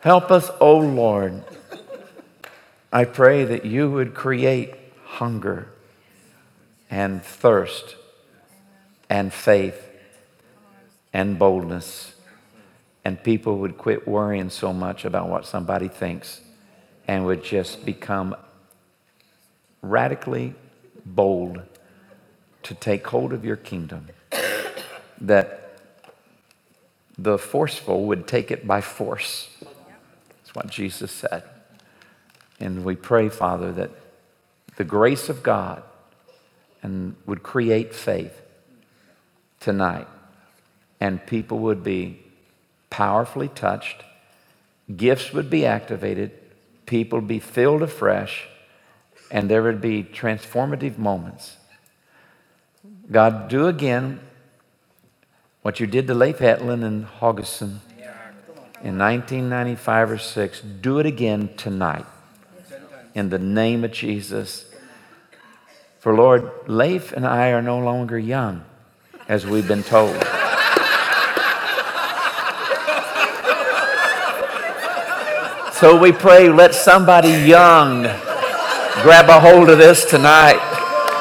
Help us, O Lord. I pray that you would create hunger and thirst and faith and boldness. And people would quit worrying so much about what somebody thinks and would just become radically bold to take hold of your kingdom. That the forceful would take it by force. That's what Jesus said. And we pray, Father, that the grace of God and would create faith tonight and people would be powerfully touched, gifts would be activated, people would be filled afresh, and there would be transformative moments. God, do again what you did to Leif Hetland and Haugesund in 1995 or 6. Do it again tonight in the name of Jesus. For Lord, Leif and I are no longer young, as we've been told. So we pray, let somebody young grab a hold of this tonight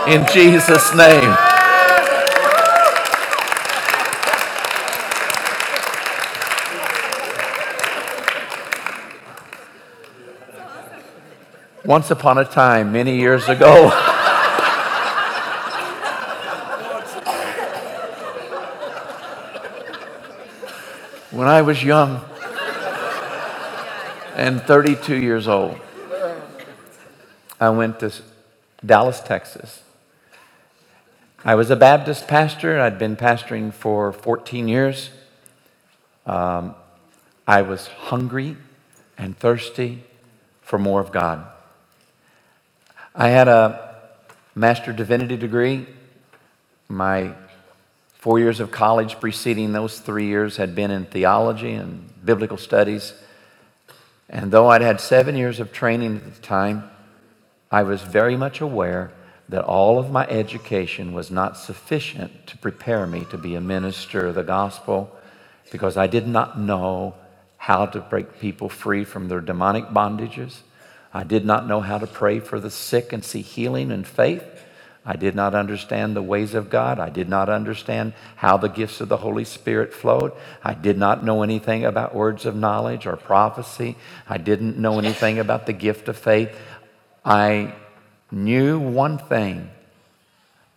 in Jesus' name. Once upon a time, many years ago, when I was young, and 32 years old. I went to Dallas, Texas. I was a Baptist pastor. I'd been pastoring for 14 years. Um, I was hungry and thirsty for more of God. I had a Master Divinity degree. My four years of college preceding those three years had been in theology and biblical studies. And though I'd had seven years of training at the time, I was very much aware that all of my education was not sufficient to prepare me to be a minister of the gospel because I did not know how to break people free from their demonic bondages. I did not know how to pray for the sick and see healing and faith. I did not understand the ways of God. I did not understand how the gifts of the Holy Spirit flowed. I did not know anything about words of knowledge or prophecy. I didn't know anything about the gift of faith. I knew one thing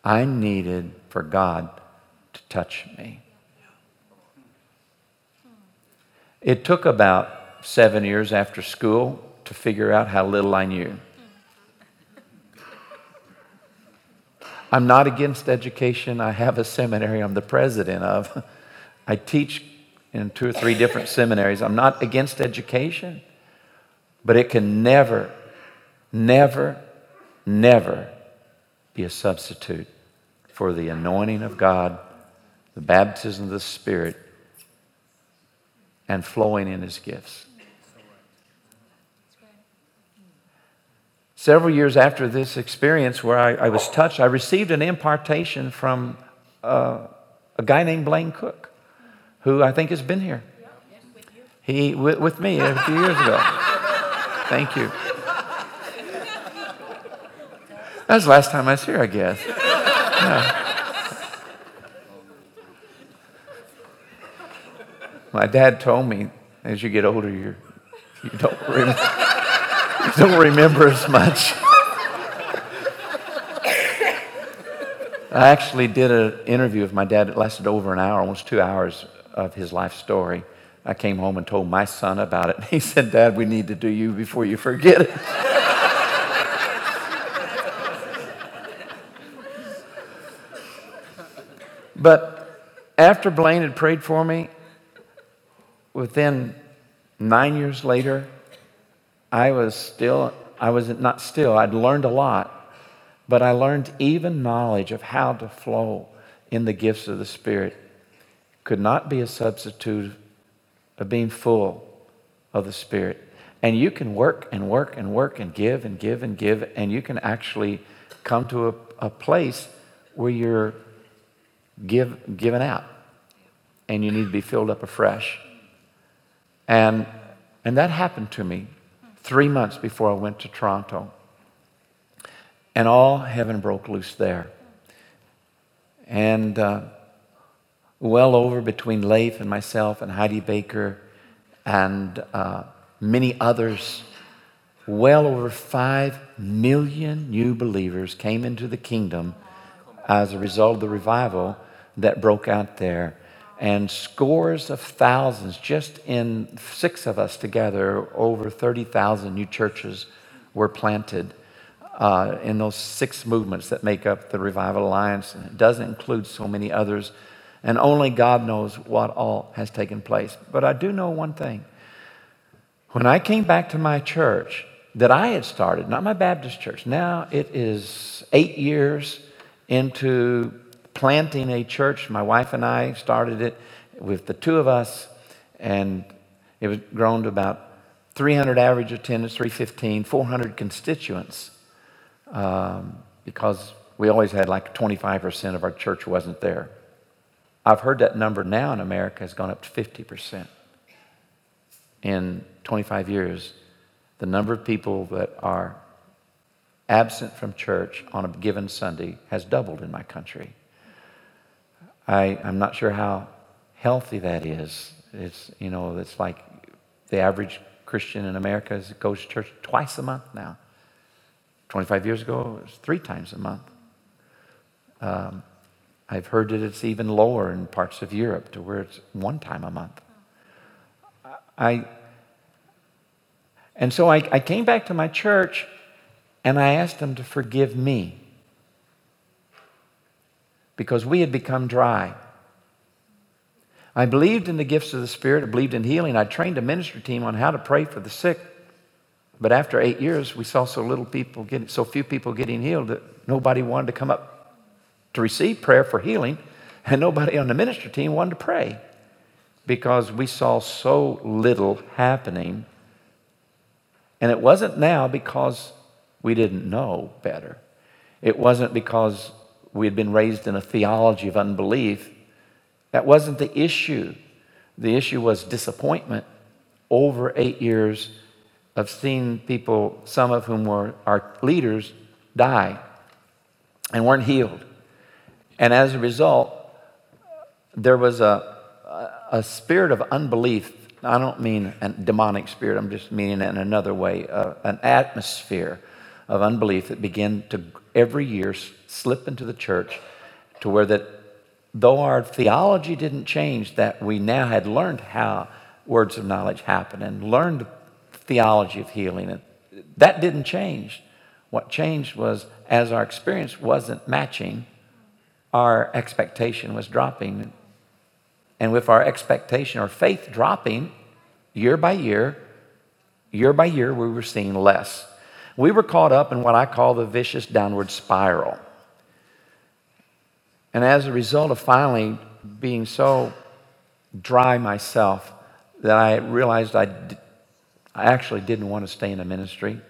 I needed for God to touch me. It took about seven years after school to figure out how little I knew. I'm not against education. I have a seminary I'm the president of. I teach in two or three different seminaries. I'm not against education, but it can never, never, never be a substitute for the anointing of God, the baptism of the Spirit, and flowing in His gifts. Several years after this experience where I, I was touched, I received an impartation from uh, a guy named Blaine Cook, who I think has been here. He with, with me a few years ago. Thank you. That was the last time I was here, I guess. Yeah. My dad told me, as you get older, you you don't remember don't remember as much. I actually did an interview with my dad. It lasted over an hour, almost two hours of his life story. I came home and told my son about it. He said, Dad, we need to do you before you forget it. but after Blaine had prayed for me, within nine years later, I was still, I was not still, I'd learned a lot, but I learned even knowledge of how to flow in the gifts of the Spirit could not be a substitute of being full of the Spirit. And you can work and work and work and give and give and give, and you can actually come to a, a place where you're give, given out and you need to be filled up afresh. And And that happened to me three months before I went to Toronto. And all heaven broke loose there. And uh, well over between Leif and myself and Heidi Baker and uh, many others, well over 5 million new believers came into the kingdom as a result of the revival that broke out there. And scores of thousands, just in six of us together, over 30,000 new churches were planted uh, in those six movements that make up the Revival Alliance. It doesn't include so many others, and only God knows what all has taken place. But I do know one thing. When I came back to my church that I had started, not my Baptist church, now it is eight years into planting a church. My wife and I started it with the two of us, and it was grown to about 300 average attendance, 315, 400 constituents um, because we always had like 25% of our church wasn't there. I've heard that number now in America has gone up to 50%. In 25 years, the number of people that are absent from church on a given Sunday has doubled in my country. I, I'm not sure how healthy that is. It's, you know, it's like the average Christian in America goes to church twice a month now. 25 years ago, it was three times a month. Um, I've heard that it's even lower in parts of Europe to where it's one time a month. I, and so I, I came back to my church and I asked them to forgive me because we had become dry. I believed in the gifts of the Spirit, I believed in healing. I trained a ministry team on how to pray for the sick. But after eight years, we saw so little people getting, so few people getting healed that nobody wanted to come up to receive prayer for healing, and nobody on the ministry team wanted to pray because we saw so little happening. And it wasn't now because we didn't know better. It wasn't because we had been raised in a theology of unbelief. That wasn't the issue. The issue was disappointment over eight years of seeing people, some of whom were our leaders, die and weren't healed. And as a result, there was a, a spirit of unbelief. I don't mean a demonic spirit, I'm just meaning in another way, uh, an atmosphere of unbelief that began to every year slip into the church to where that though our theology didn't change, that we now had learned how words of knowledge happen and learned theology of healing. And that didn't change. What changed was as our experience wasn't matching, our expectation was dropping. And with our expectation or faith dropping year by year, year by year, we were seeing less. We were caught up in what I call the vicious downward spiral. And as a result of finally being so dry myself that I realized I I actually didn't want to stay in a ministry.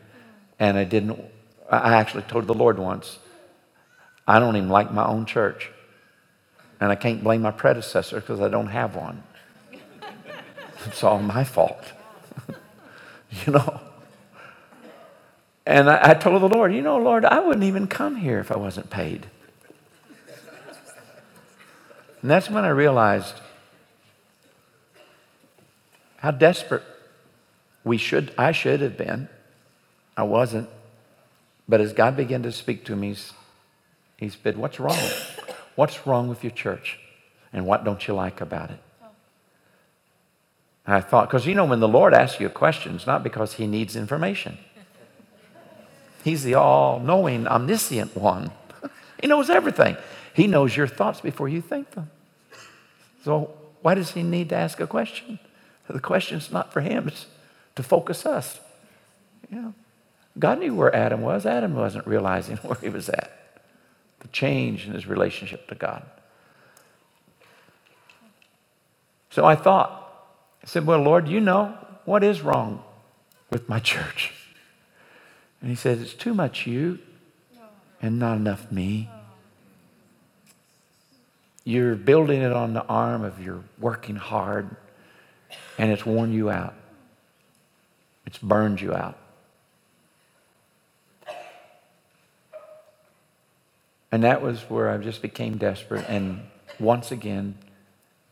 And I didn't, I actually told the Lord once, I don't even like my own church. And I can't blame my predecessor because I don't have one. It's all my fault. you know? And I, I, told the Lord, you know, Lord, I wouldn't even come here if I wasn't paid. And that's when I realized how desperate we should, I should have been. I wasn't. But as God began to speak to me, he said, What's wrong? What's wrong with your church? And what don't you like about it? And I thought, because you know, when the Lord asks you a question, it's not because he needs information. He's the all knowing, omniscient one. he knows everything. He knows your thoughts before you think them. So, why does he need to ask a question? The question's not for him, it's to focus us. Know, God knew where Adam was. Adam wasn't realizing where he was at. The change in his relationship to God. So I thought, I said, Well, Lord, you know what is wrong with my church? And he says, It's too much you and not enough me. You're building it on the arm of your working hard, and it's worn you out. it's burned you out. And that was where I just became desperate and once again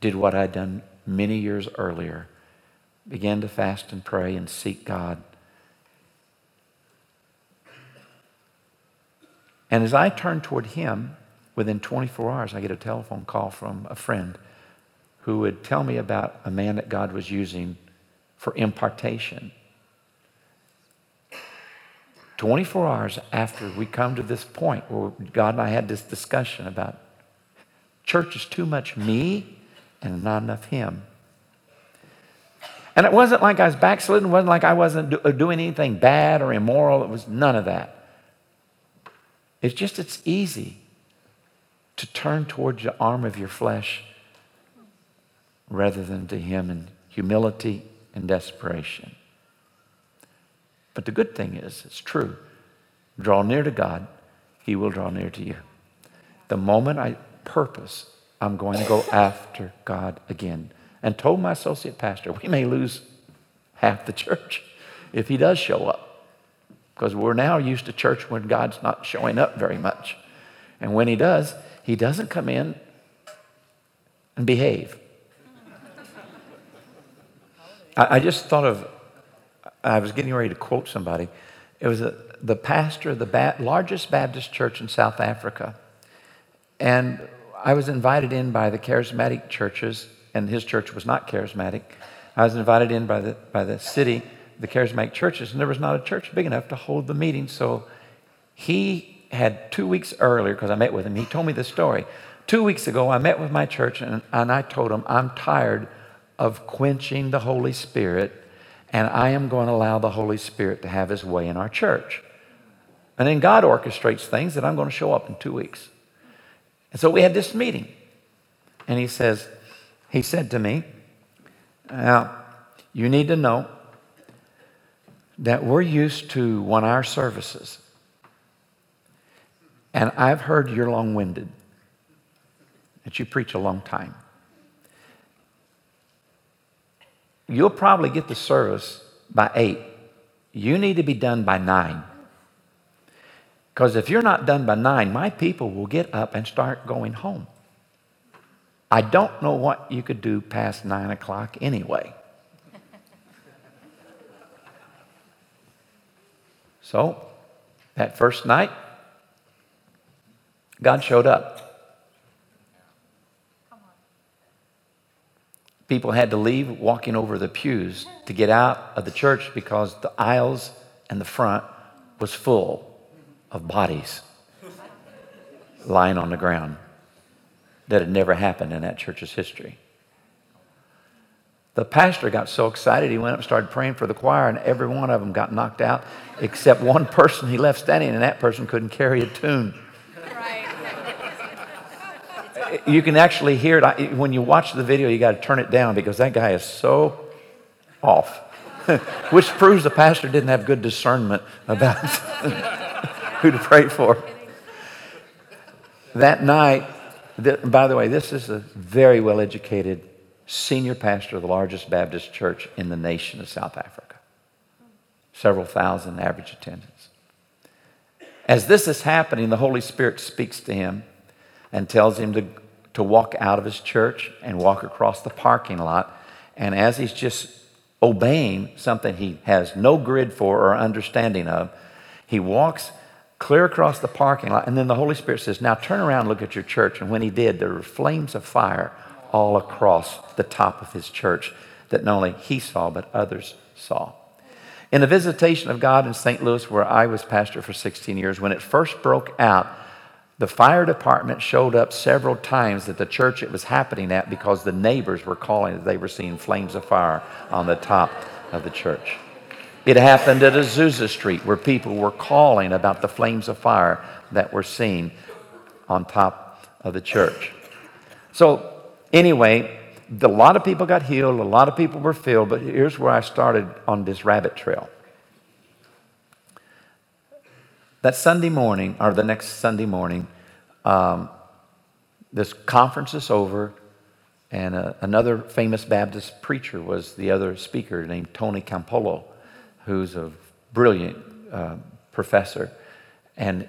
did what I'd done many years earlier began to fast and pray and seek God. And as I turned toward Him, within 24 hours, I get a telephone call from a friend who would tell me about a man that God was using for impartation. 24 hours after we come to this point where God and I had this discussion about church is too much me and not enough Him. And it wasn't like I was backsliding, it wasn't like I wasn't do, doing anything bad or immoral. It was none of that. It's just, it's easy to turn towards the arm of your flesh rather than to Him in humility and desperation. But the good thing is, it's true. Draw near to God, He will draw near to you. The moment I purpose, I'm going to go after God again. And told my associate pastor, we may lose half the church if he does show up. Because we're now used to church when God's not showing up very much. And when he does, he doesn't come in and behave. I, I just thought of I was getting ready to quote somebody. It was a, the pastor of the ba- largest Baptist church in South Africa. And I was invited in by the charismatic churches, and his church was not charismatic. I was invited in by the, by the city, the charismatic churches, and there was not a church big enough to hold the meeting. So he had two weeks earlier, because I met with him, he told me the story. Two weeks ago, I met with my church, and, and I told him, I'm tired of quenching the Holy Spirit and I am going to allow the Holy Spirit to have his way in our church. And then God orchestrates things that I'm going to show up in two weeks. And so we had this meeting. And he says, he said to me, Now, you need to know that we're used to one hour services. And I've heard you're long winded, that you preach a long time. You'll probably get the service by 8. You need to be done by 9. Because if you're not done by 9, my people will get up and start going home. I don't know what you could do past 9 o'clock anyway. So, that first night, God showed up. people had to leave walking over the pews to get out of the church because the aisles and the front was full of bodies lying on the ground that had never happened in that church's history. The pastor got so excited, he went up and started praying for the choir, and every one of them got knocked out except one person he left standing, and that person couldn't carry a tune you can actually hear it. When you watch the video, you got to turn it down because that guy is so off. Which proves the pastor didn't have good discernment about who to pray for. That night, by the way, this is a very well educated senior pastor of the largest Baptist church in the nation of South Africa. Several thousand average attendance. As this is happening, the Holy Spirit speaks to him and tells him to, to walk out of his church and walk across the parking lot. And as he's just obeying something he has no grid for or understanding of, he walks clear across the parking lot. And then the Holy Spirit says, Now turn around look at your church. And when he did, there were flames of fire all across the top of his church that not only he saw, but others saw. In the visitation of God in St. Louis, where I was pastor for 16 years, when it first broke out, the fire department showed up several times at the church it was happening at because the neighbors were calling that they were seeing flames of fire on the top of the church. It happened at Azusa Street where people were calling about the flames of fire that were seen on top of the church. So, anyway, a lot of people got healed, a lot of people were filled, but here's where I started on this rabbit trail. That Sunday morning, or the next Sunday morning, um, this conference is over, and uh, another famous Baptist preacher was the other speaker named Tony Campolo. who's a brilliant uh, professor and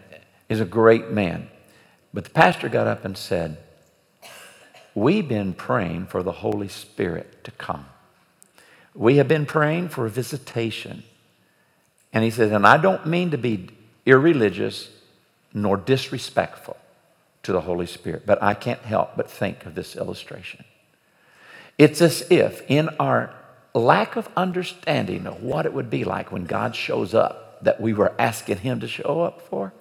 is a great man. But the pastor got up and said, We've been praying for the Holy Spirit to come. We have been praying for a visitation. And he said, And I don't mean to be irreligious nor disrespectful to the Holy Spirit, but I can't help but think of this illustration. It's as if, in our lack of understanding of what it would be like when God shows up, that we were asking Him to show up for,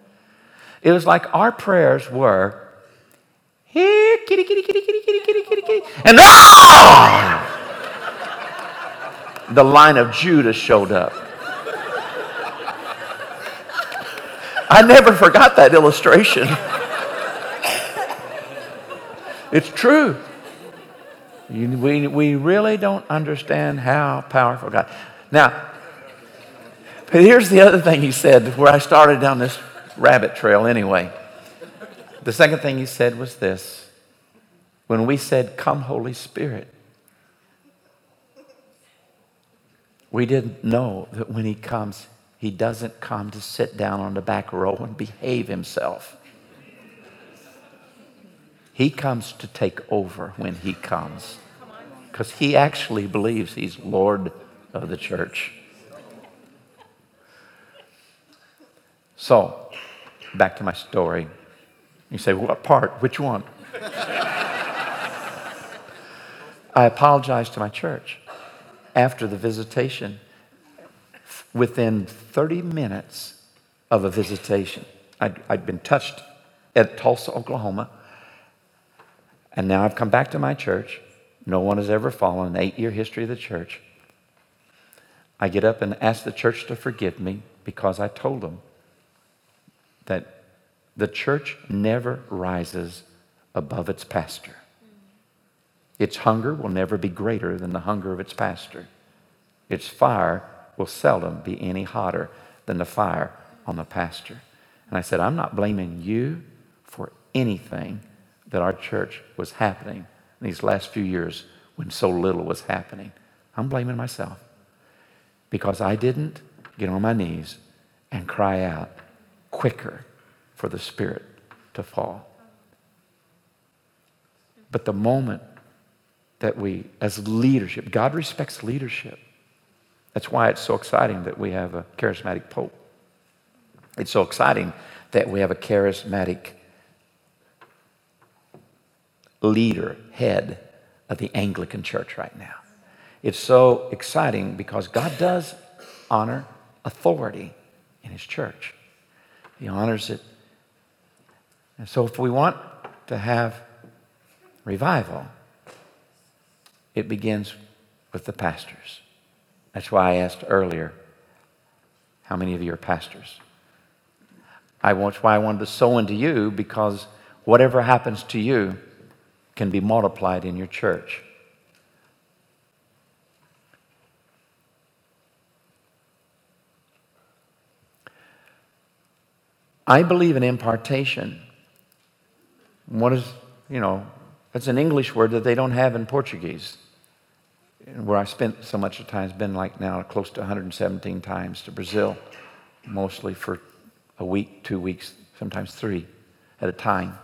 it was like our prayers were, here, kitty, kitty, kitty, kitty, kitty, kitty, kitty, kitty, and ah! the Lion of Judah showed up. I never forgot that illustration. it's true. You, we, we really don't understand how powerful God. Now, but here's the other thing he said where I started down this rabbit trail anyway. The second thing he said was this when we said, Come, Holy Spirit, we didn't know that when he comes, he doesn't come to sit down on the back row and behave himself. He comes to take over when he comes because he actually believes he's Lord of the church. So, back to my story. You say, what part? Which one? I apologized to my church after the visitation. Within 30 minutes of a visitation, i had been touched at Tulsa, Oklahoma, and now I've come back to my church. No one has ever fallen, eight year history of the church. I get up and ask the church to forgive me because I told them that the church never rises above its pastor. Its hunger will never be greater than the hunger of its pastor. Its fire will seldom be any hotter than the fire on the pastor. And I said, I'm not blaming you for anything that our church was happening in these last few years when so little was happening. I'm blaming myself because I didn't get on my knees and cry out quicker for the Spirit to fall. But the moment that we, as leadership, God respects leadership. That's why it's so exciting that we have a charismatic pope. It's so exciting that we have a charismatic leader, head of the Anglican church right now. It's so exciting because God does honor authority in his church. He honors it. And so if we want to have revival, it begins with the pastors. That's why I asked earlier, how many of you are pastors? I, that's why I wanted to sow into you because whatever happens to you, can be multiplied in your church. I believe in impartation. What is, you know, it's an English word that they don't have in Portuguese. Where I spent so much of time has been like now close to 117 times to Brazil, mostly for a week, two weeks, sometimes three at a time.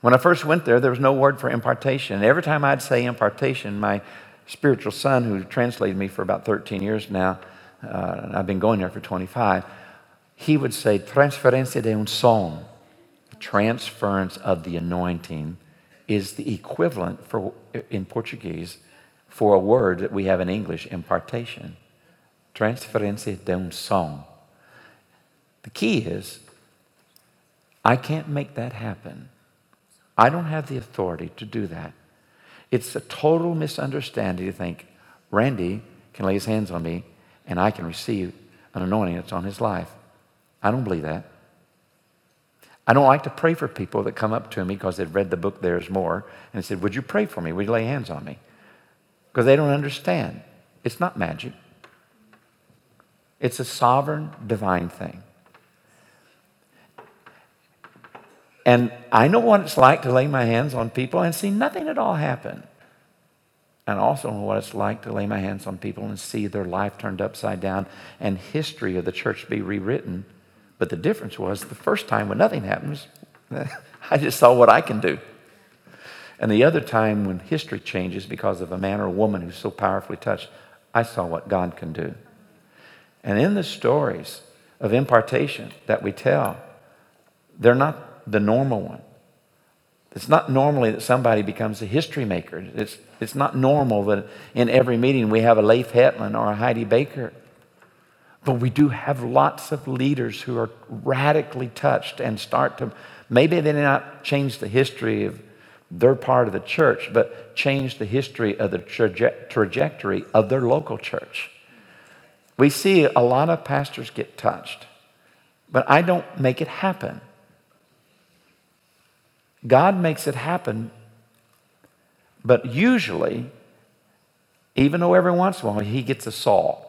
When I first went there, there was no word for impartation. Every time I'd say impartation, my spiritual son, who translated me for about 13 years now, uh, I've been going there for 25, he would say, transferencia de unción. Transference of the anointing is the equivalent for, in Portuguese for a word that we have in English, impartation. Transferencia de um unción. The key is, I can't make that happen I don't have the authority to do that. It's a total misunderstanding to think Randy can lay his hands on me and I can receive an anointing that's on his life. I don't believe that. I don't like to pray for people that come up to me because they've read the book There's More and said, Would you pray for me? Would you lay hands on me? Because they don't understand. It's not magic, it's a sovereign, divine thing. And I know what it's like to lay my hands on people and see nothing at all happen. and also know what it's like to lay my hands on people and see their life turned upside down and history of the church be rewritten. But the difference was the first time when nothing happens, I just saw what I can do. And the other time when history changes because of a man or a woman who's so powerfully touched, I saw what God can do. And in the stories of impartation that we tell, they're not the normal one. It's not normally that somebody becomes a history maker. It's, it's not normal that in every meeting we have a Leif Hetland or a Heidi Baker. But we do have lots of leaders who are radically touched and start to, maybe they did not change the history of their part of the church, but change the history of the traje- trajectory of their local church. We see a lot of pastors get touched, but I don't make it happen. God makes it happen, but usually, even though every once in a while he gets a Saul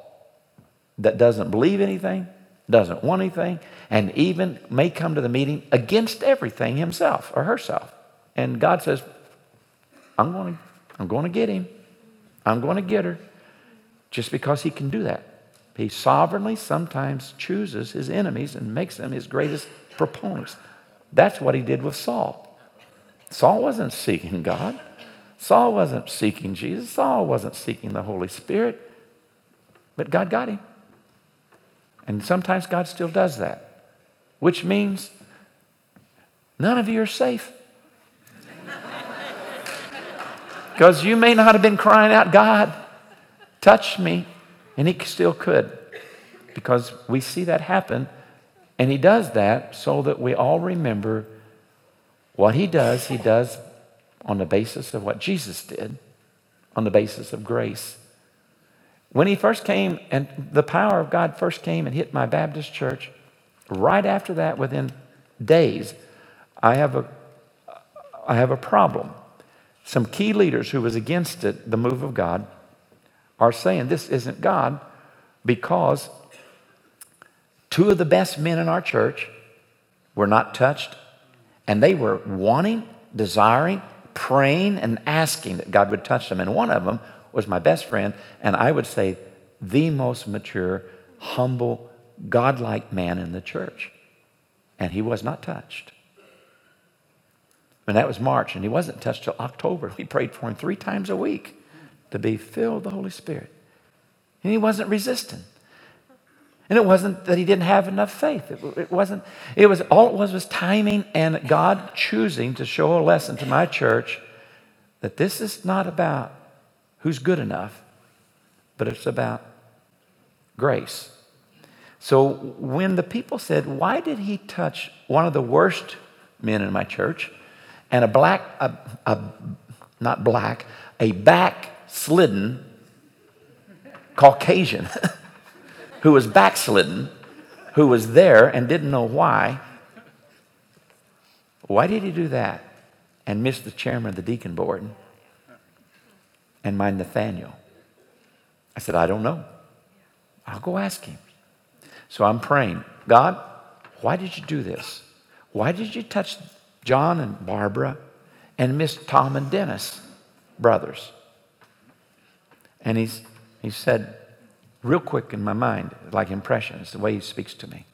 that doesn't believe anything, doesn't want anything, and even may come to the meeting against everything himself or herself. And God says, I'm going to, I'm going to get him. I'm going to get her. Just because he can do that. He sovereignly sometimes chooses his enemies and makes them his greatest proponents. That's what he did with Saul. Saul wasn't seeking God. Saul wasn't seeking Jesus. Saul wasn't seeking the Holy Spirit. But God got him. And sometimes God still does that, which means none of you are safe. Because you may not have been crying out, God, touch me. And He still could. Because we see that happen. And He does that so that we all remember what he does, he does on the basis of what Jesus did, on the basis of grace. When he first came and the power of God first came and hit my Baptist church, right after that, within days, I have a, I have a problem. Some key leaders who was against it, the move of God, are saying this isn't God because two of the best men in our church were not touched and they were wanting, desiring, praying, and asking that God would touch them. And one of them was my best friend, and I would say the most mature, humble, godlike man in the church. And he was not touched. And that was March, and he wasn't touched till October. We prayed for him three times a week to be filled with the Holy Spirit. And he wasn't resisting. And it wasn't that he didn't have enough faith. It, it, wasn't, it was all it was was timing and God choosing to show a lesson to my church that this is not about who's good enough, but it's about grace. So when the people said, Why did he touch one of the worst men in my church and a black, a, a, not black, a backslidden Caucasian? who was backslidden, who was there and didn't know why. Why did he do that and miss the chairman of the deacon board and my Nathaniel? I said, I don't know. I'll go ask him. So I'm praying, God, why did you do this? Why did you touch John and Barbara and miss Tom and Dennis, brothers? And he's, he said, real quick in my mind, like impressions, the way he speaks to me.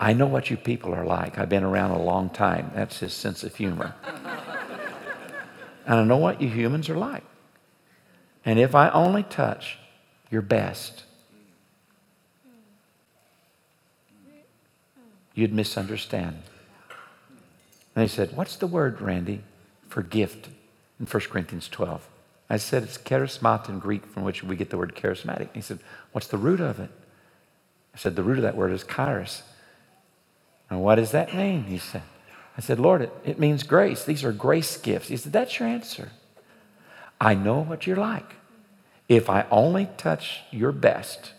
I know what you people are like. I've been around a long time. That's his sense of humor. and I know what you humans are like. And if I only touch your best, you'd misunderstand. And he said, What's the word, Randy, for gift in 1 Corinthians 12? I said, it's charismat in Greek, from which we get the word charismatic. He said, what's the root of it? I said, the root of that word is charis. And what does that mean? He said, I said, Lord, it, it means grace. These are grace gifts. He said, that's your answer. I know what you're like. If I only touch your best,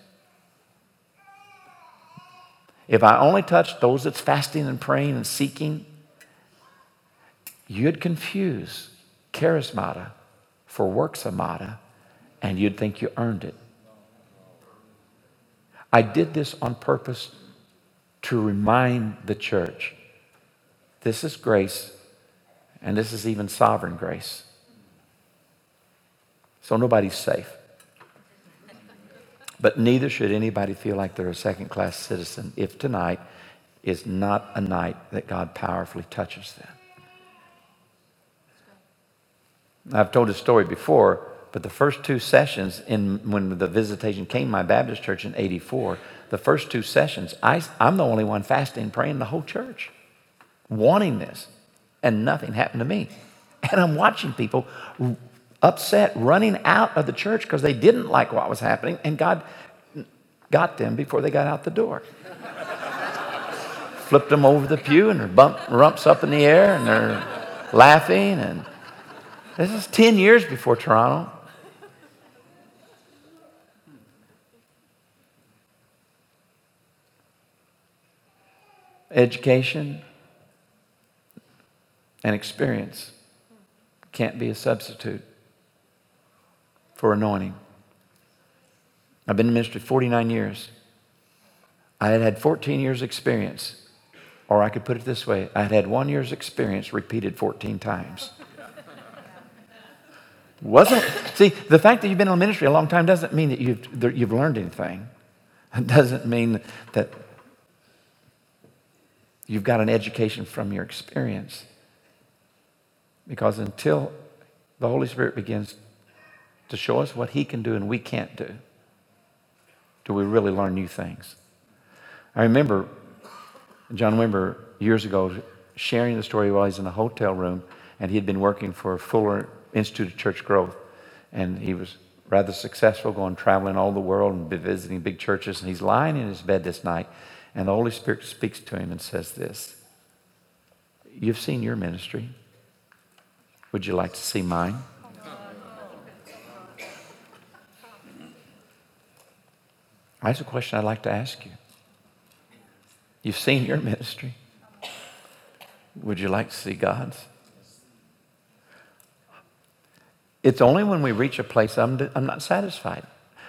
if I only touch those that's fasting and praying and seeking, you'd confuse charismata for works amata, and you'd think you earned it. I did this on purpose to remind the church this is grace, and this is even sovereign grace. So nobody's safe. But neither should anybody feel like they're a second class citizen if tonight is not a night that God powerfully touches them. I've told this story before, but the first two sessions in when the visitation came my Baptist church in 84, the first two sessions, I, I'm the only one fasting, praying the whole church, wanting this, and nothing happened to me. And I'm watching people upset, running out of the church because they didn't like what was happening, and God got them before they got out the door. Flipped them over the pew, and their bump, rumps up in the air, and they're laughing. And this is 10 years before Toronto. Education and experience can't be a substitute for anointing. I've been in ministry 49 years. I had had 14 years' experience. Or I could put it this way I had had one year's experience repeated 14 times. Wasn't, see, the fact that you've been in ministry a long time doesn't mean that you've, that you've learned anything. It doesn't mean that you've got an education from your experience. Because until the Holy Spirit begins to show us what He can do and we can't do, do we really learn new things. I remember John Wimber years ago sharing the story while he's in a hotel room and he had been working for Fuller Institute of Church Growth and he was rather successful going traveling all the world and visiting big churches and he's lying in his bed this night and the Holy Spirit speaks to him and says this You've seen your ministry. Would you like to see mine? That's a question I'd like to ask you. You've seen your ministry. Would you like to see God's? It's only when we reach a place I'm, I'm not satisfied.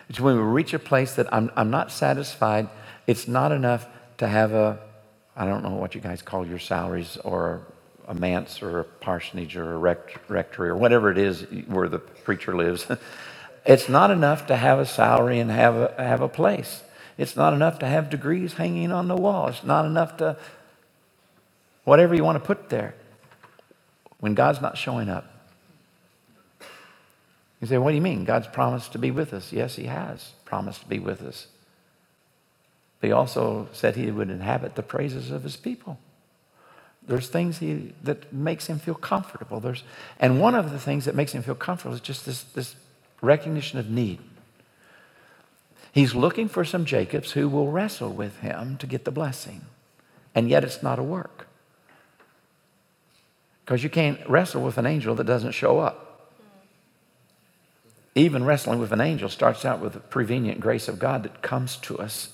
It's when we reach a place that I'm, I'm not satisfied. It's not enough to have a, I don't know what you guys call your salaries, or a manse, or a parsonage, or a rect, rectory, or whatever it is where the preacher lives. It's not enough to have a salary and have a, have a place. It's not enough to have degrees hanging on the wall. It's not enough to whatever you want to put there when God's not showing up. You say, What do you mean? God's promised to be with us. Yes, He has promised to be with us. But He also said He would inhabit the praises of His people. There's things he, that makes him feel comfortable. There's, and one of the things that makes him feel comfortable is just this, this recognition of need. He's looking for some Jacobs who will wrestle with him to get the blessing. And yet it's not a work. Because you can't wrestle with an angel that doesn't show up. Even wrestling with an angel starts out with the prevenient grace of God that comes to us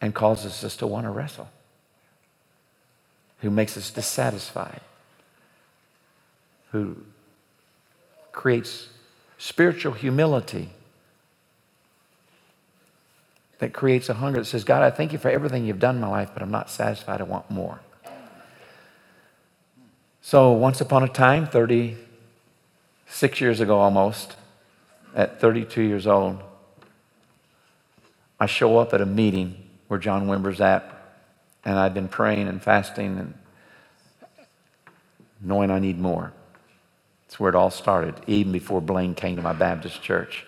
and causes us to want to wrestle, who makes us dissatisfied, who creates spiritual humility that creates a hunger that says, God, I thank you for everything you've done in my life, but I'm not satisfied. I want more. So, once upon a time, 36 years ago almost, at 32 years old, I show up at a meeting where John Wimber's at, and I've been praying and fasting and knowing I need more. That's where it all started, even before Blaine came to my Baptist church.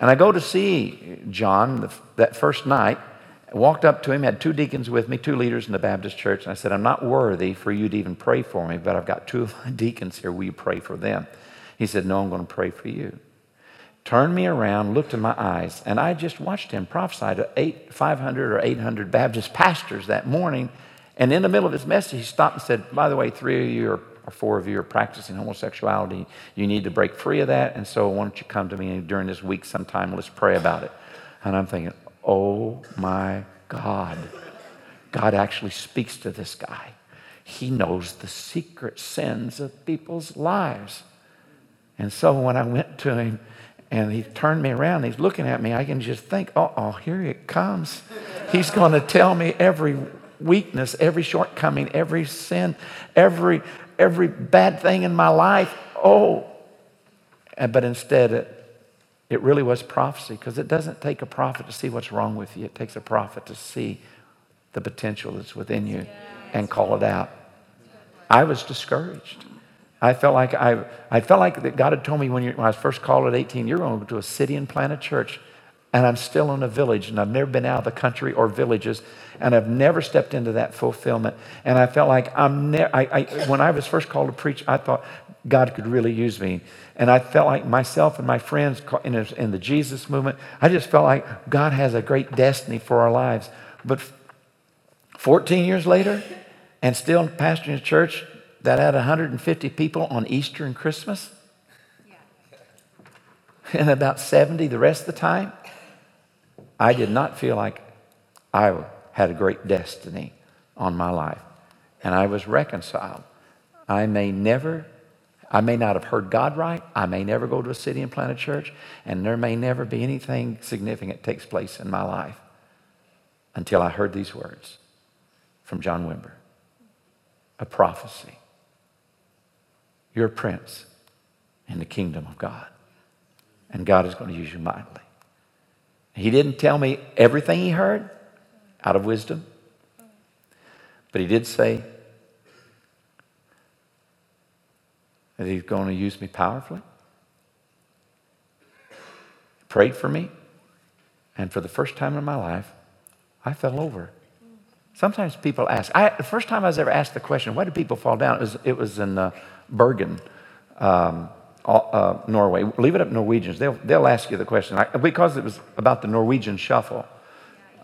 And I go to see John the, that first night. Walked up to him, had two deacons with me, two leaders in the Baptist church, and I said, I'm not worthy for you to even pray for me, but I've got two of my deacons here. Will you pray for them? He said, No, I'm going to pray for you. Turned me around, looked in my eyes, and I just watched him prophesy to eight, 500 or 800 Baptist pastors that morning. And in the middle of his message, he stopped and said, By the way, three of you are or four of you are practicing homosexuality, you need to break free of that. And so why don't you come to me during this week sometime? Let's pray about it. And I'm thinking, oh my God. God actually speaks to this guy. He knows the secret sins of people's lives. And so when I went to him and he turned me around, he's looking at me, I can just think, oh, oh here it comes. He's going to tell me every weakness, every shortcoming, every sin, every every bad thing in my life. Oh, And- But instead, it, it really was prophecy because it doesn't take a prophet to see what's wrong with you. It takes a prophet to see the potential that's within you and call it out. I was discouraged. I felt like I, I felt like that God had told me when, you, when I was first called at 18, you're going to go to a city and plant a church. And I'm still in a village, and I've never been out of the country or villages, and I've never stepped into that fulfillment. And I felt like I'm ne- I, I, when I was first called to preach, I thought God could really use me. And I felt like myself and my friends in, in the Jesus movement, I just felt like God has a great destiny for our lives. But 14 years later, and still pastoring a church that had 150 people on Easter and Christmas, and about 70 the rest of the time, I did not feel like I had a great destiny on my life. And I was reconciled. I may never, I may not have heard God right. I may never go to a city and plant a church. And there may never be anything significant takes place in my life until I heard these words from John Wimber a prophecy. You're a prince in the kingdom of God. And God is going to use you mightily. He didn't tell me everything he heard out of wisdom, but he did say that he's going to use me powerfully. Prayed for me, and for the first time in my life, I fell over. Sometimes people ask. I, the first time I was ever asked the question, "Why do people fall down?" It was, it was in uh, Bergen, um, uh, Norway. Leave it up Norwegians. They'll, they'll ask you the question I, because it was about the Norwegian shuffle.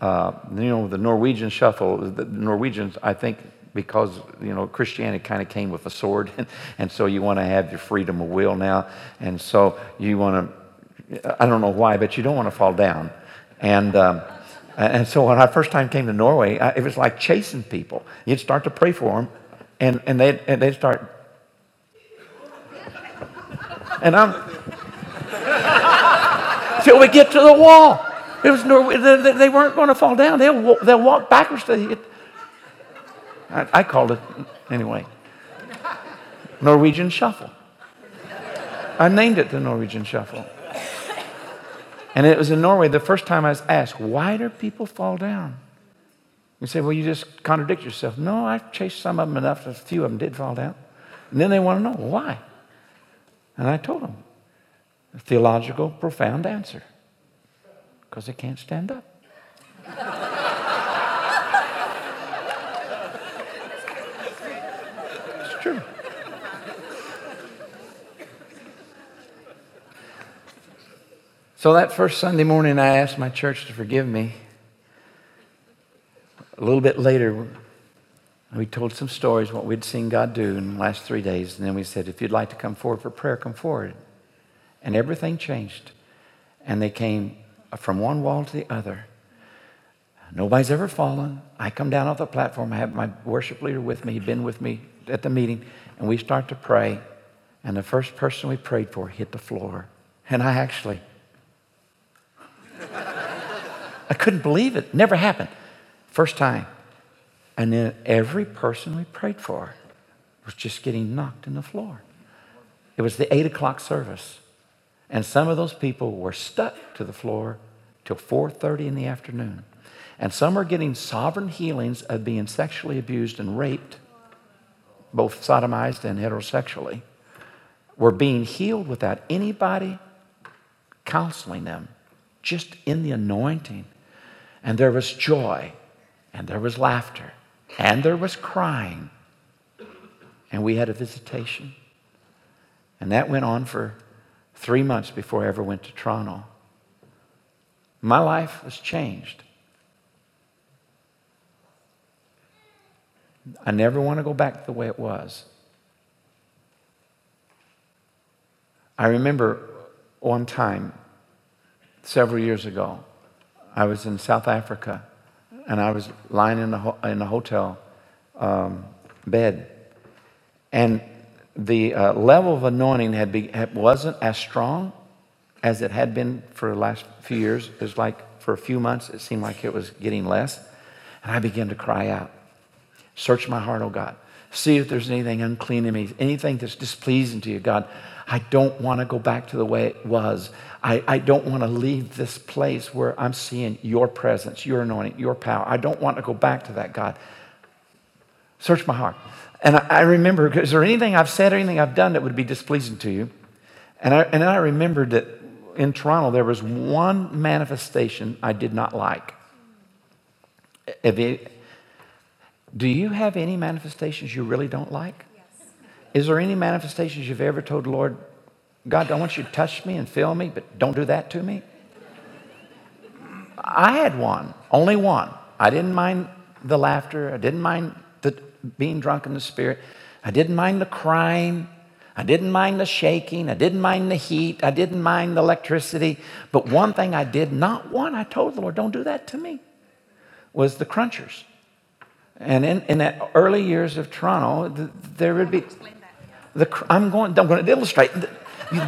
Uh, you know, the Norwegian shuffle. The Norwegians, I think, because you know Christianity kind of came with a sword, and, and so you want to have your freedom of will now, and so you want to. I don't know why, but you don't want to fall down, and. Um, and so when I first time came to Norway, I, it was like chasing people. You'd start to pray for them, and, and, they'd, and they'd start. And I'm. Till we get to the wall. It was. They, weren't going to fall down. They'll, they'll walk backwards to. I, I called it, anyway, Norwegian Shuffle. I named it the Norwegian Shuffle. And it was in Norway the first time I was asked, why do people fall down? You say, well, you just contradict yourself. No, I've chased some of them enough, a few of them did fall down. And then they want to know why. And I told him a theological, profound answer because they can't stand up. it's true. So that first Sunday morning, I asked my church to forgive me. A little bit later, we told some stories, what we'd seen God do in the last three days. And then we said, if you'd like to come forward for prayer, come forward. And everything changed. And they came from one wall to the other. Nobody's ever fallen. I come down off the platform. I have my worship leader with me. He'd been with me at the meeting. And we start to pray. And the first person we prayed for hit the floor. And I actually I couldn't believe it. Never happened. First time. And then every person we prayed for was just getting knocked in the floor. It was the eight o'clock service. And some of those people were stuck to the floor till 4:30 in the afternoon. And some are getting sovereign healings of being sexually abused and raped, both sodomized and heterosexually, were being healed without anybody counseling them, just in the anointing. And there was joy, and there was laughter, and there was crying. And we had a visitation. And that went on for three months before I ever went to Toronto. My life was changed. I never want to go back to the way it was. I remember one time, several years ago, I was in South Africa and I was lying in the, ho- in the hotel um, bed. And the uh, level of anointing had be, wasn't as strong as it had been for the last few years. It was like for a few months, it seemed like it was getting less. And I began to cry out, Search my heart, oh God. See if there's anything unclean in me, anything that's displeasing to you, God. I don't want to go back to the way it was. I, I don't want to leave this place where I'm seeing your presence, your anointing, your power. I don't want to go back to that, God. Search my heart. And I, I remember, is there anything I've said or anything I've done that would be displeasing to you? And I, and I remembered that in Toronto, there was one manifestation I did not like. It, do you have any manifestations you really don't like? Is there any manifestations you've ever told the Lord, God, I want you to touch me and fill me, but don't do that to me? I had one, only one. I didn't mind the laughter. I didn't mind the being drunk in the spirit. I didn't mind the crying. I didn't mind the shaking. I didn't mind the heat. I didn't mind the electricity. But one thing I did not want, I told the Lord, don't do that to me, was the crunchers. And in, in the early years of Toronto, the, there would be. The, I'm, going, I'm going to illustrate. The,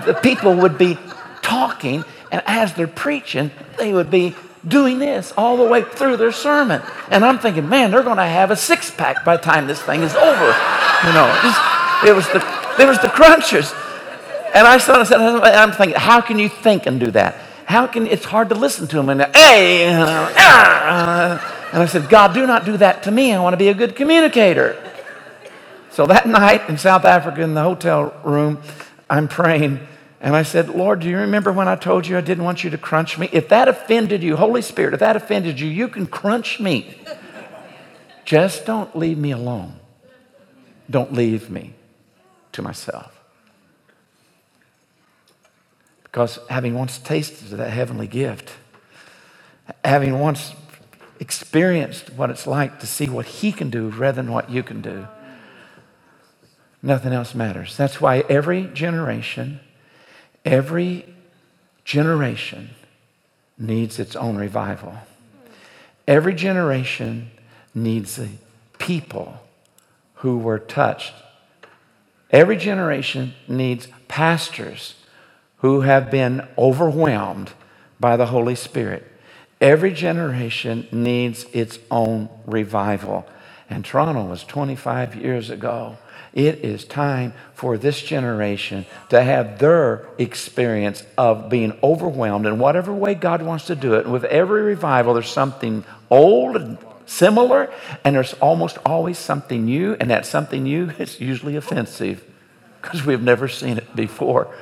the people would be talking, and as they're preaching, they would be doing this all the way through their sermon. And I'm thinking, man, they're going to have a six pack by the time this thing is over. You know, just, it was the, there was the crunchers. And I started, I'm thinking, how can you think and do that? How can, it's hard to listen to them. And, hey, uh, uh, and I said, God, do not do that to me. I want to be a good communicator. So that night in South Africa in the hotel room, I'm praying. And I said, Lord, do you remember when I told you I didn't want you to crunch me? If that offended you, Holy Spirit, if that offended you, you can crunch me. Just don't leave me alone. Don't leave me to myself. Because having once tasted that heavenly gift, having once experienced what it's like to see what He can do rather than what you can do, nothing else matters. That's why every generation, every generation needs its own revival. Every generation needs the people who were touched. Every generation needs pastors who have been overwhelmed by the Holy Spirit. Every generation needs its own revival. And Toronto was 25 years ago. It is time for this generation to have their experience of being overwhelmed in whatever way God wants to do it. And with every revival, there's something old and similar, and there's almost always something new, and that something new is usually offensive because we've never seen it before.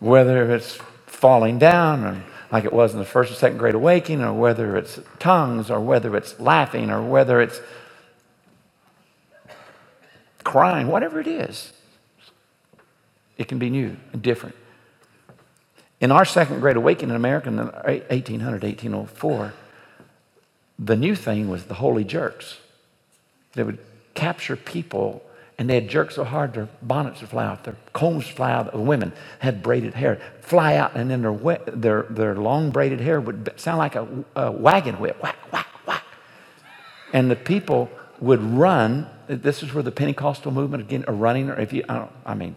Whether it's falling down or like it was in the first and second great awakening, or whether it's tongues, or whether it's laughing, or whether it's crying, whatever it is, it can be new and different. In our second great awakening in America in 1800, 1804, the new thing was the holy jerks. They would capture people and they had jerked so hard their bonnets would fly out, their combs would fly out. The women had braided hair, fly out, and then their, their, their long braided hair would sound like a, a wagon whip, whack, whack, whack. And the people would run. This is where the Pentecostal movement again are running. Or if you, I, I mean,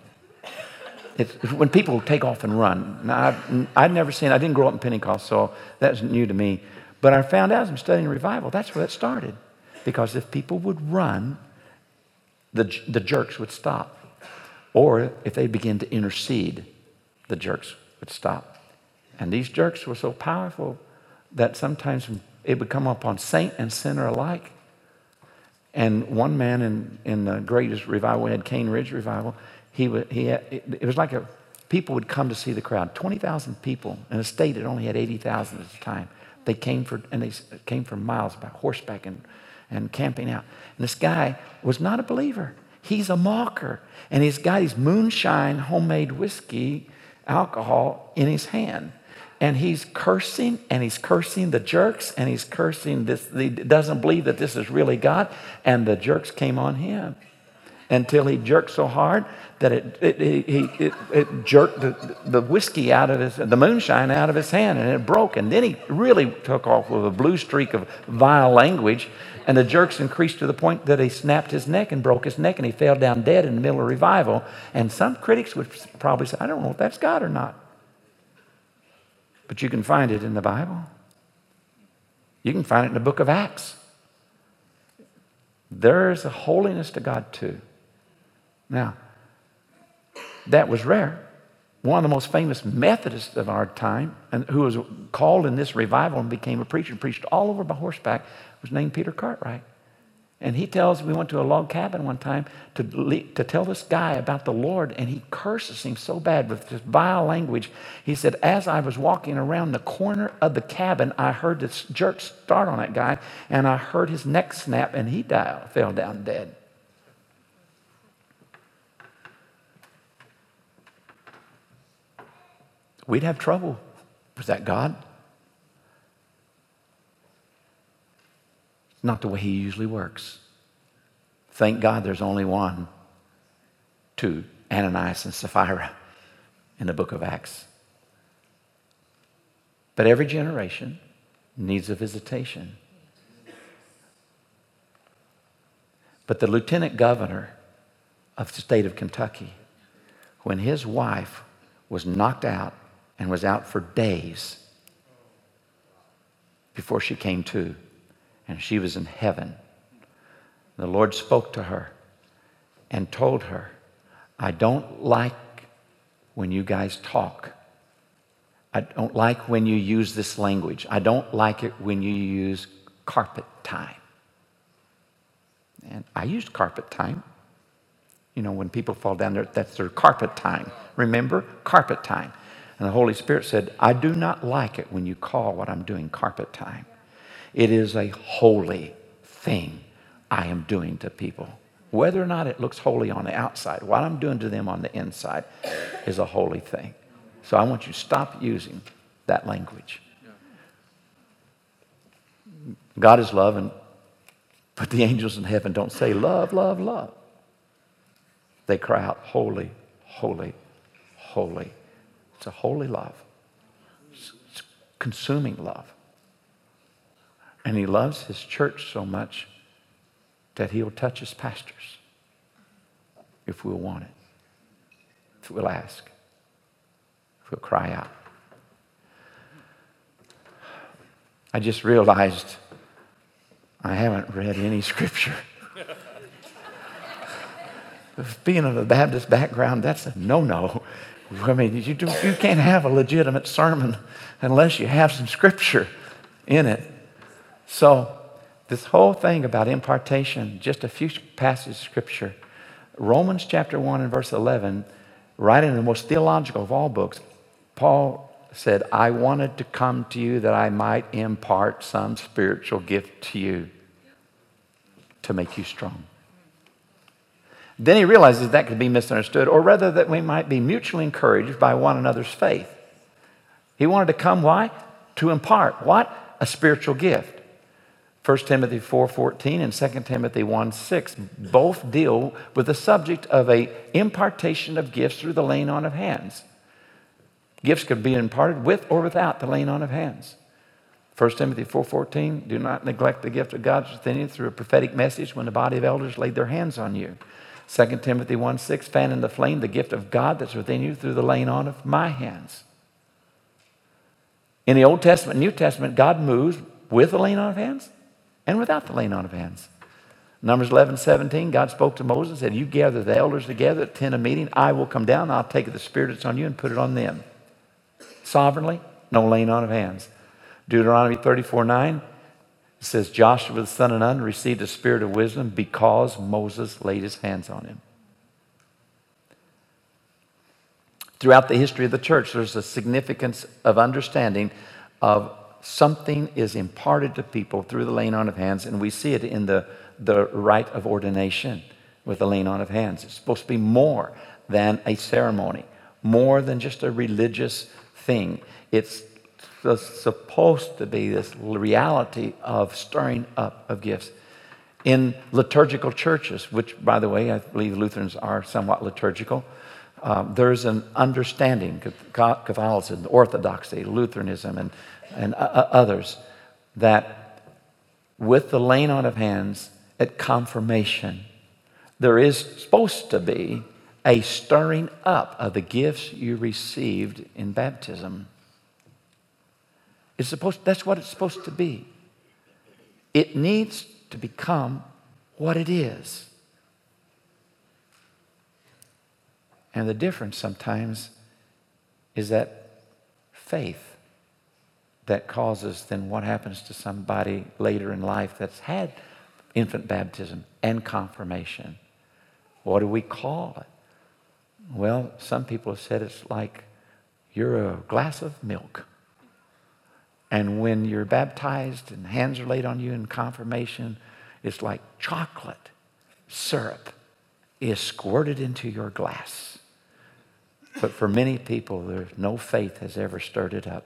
it's, when people take off and run. Now, I've never seen. I didn't grow up in Pentecost, so that's new to me. But I found out as I'm studying revival, that's where it started. Because if people would run, the, the jerks would stop. Or if they begin to intercede, the jerks would stop. And these jerks were so powerful that sometimes it would come upon saint and sinner alike. And one man in, in the greatest revival, we had Cane Ridge revival, he, he had, it, it was like a, people would come to see the crowd. 20,000 people in a state that only had 80,000 at the time. They came for, and they came for miles by horseback and, and camping out. And this guy was not a believer. He's a mocker. And he's got his moonshine homemade whiskey, alcohol in his hand and he's cursing and he's cursing the jerks and he's cursing this he doesn't believe that this is really god and the jerks came on him. Until he jerked so hard that it, it, it, it, it jerked the, the whiskey out of his the moonshine out of his hand and it broke. And then he really took off with a blue streak of vile language and the jerks increased to the point that he snapped his neck and broke his neck and he fell down dead in the middle of revival. And some critics would probably say i don't know if that's god or not but you can find it in the Bible. You can find it in the book of Acts. There's a holiness to God too. Now, that was rare. One of the most famous Methodists of our time, and who was called in this revival and became a preacher and preached all over by horseback, was named Peter Cartwright. And he tells, we went to a log cabin one time to, to tell this guy about the Lord, and he curses him so bad with this vile language. He said, As I was walking around the corner of the cabin, I heard this jerk start on that guy, and I heard his neck snap, and he died, fell down dead. We'd have trouble. Was that God? Not the way he usually works. Thank God there's only one, two, Ananias and Sapphira in the book of Acts. But every generation needs a visitation. But the lieutenant governor of the state of Kentucky, when his wife was knocked out and was out for days before she came to, and she was in heaven. The Lord spoke to her and told her, I don't like when you guys talk. I don't like when you use this language. I don't like it when you use carpet time. And I used carpet time. You know, when people fall down there, that's their carpet time. Remember? Carpet time. And the Holy Spirit said, I do not like it when you call what I'm doing carpet time. It is a holy thing I am doing to people. Whether or not it looks holy on the outside, what I'm doing to them on the inside is a holy thing. So I want you to stop using that language. God is love, and but the angels in heaven don't say love, love, love. They cry out, holy, holy, holy. It's a holy love. It's consuming love. And he loves his church so much that he'll touch his pastors if we'll want it, if we'll ask, if we'll cry out. I just realized I haven't read any scripture. Being of a Baptist background, that's a no no. I mean, you, do, you can't have a legitimate sermon unless you have some scripture in it. So, this whole thing about impartation, just a few passages of scripture. Romans chapter 1 and verse 11, right in the most theological of all books, Paul said, I wanted to come to you that I might impart some spiritual gift to you to make you strong. Then he realizes that could be misunderstood, or rather, that we might be mutually encouraged by one another's faith. He wanted to come, why? To impart what? A spiritual gift. 1 Timothy 4:14 and 2 Timothy 1:6 both deal with the subject of a impartation of gifts through the laying on of hands. Gifts could be imparted with or without the laying on of hands. 1 Timothy 4:14 do not neglect the gift of God within you through a prophetic message when the body of elders laid their hands on you. 2 Timothy 1:6 fan in the flame the gift of God that's within you through the laying on of my hands. In the Old Testament, New Testament, God moves with the laying on of hands and without the laying on of hands. Numbers 11, 17, God spoke to Moses, and said, You gather the elders together, attend a meeting. I will come down, I'll take the spirit that's on you and put it on them. Sovereignly, no laying on of hands. Deuteronomy 34, 9, it says, Joshua the son of Nun received the spirit of wisdom because Moses laid his hands on him. Throughout the history of the church, there's a significance of understanding of something is imparted to people through the laying on of hands, and we see it in the, the rite of ordination with the laying on of hands. It's supposed to be more than a ceremony, more than just a religious thing. It's supposed to be this reality of stirring up of gifts. In liturgical churches, which, by the way, I believe Lutherans are somewhat liturgical, um, there's an understanding, Catholicism, Orthodoxy, Lutheranism, and and others that with the laying on of hands at confirmation, there is supposed to be a stirring up of the gifts you received in baptism. It's supposed, that's what it's supposed to be. It needs to become what it is. And the difference sometimes is that faith that causes then what happens to somebody later in life that's had infant baptism and confirmation. What do we call it? Well, some people have said it's like you're a glass of milk. And when you're baptized and hands are laid on you in confirmation, it's like chocolate syrup is squirted into your glass. But for many people, there's no faith has ever stirred it up.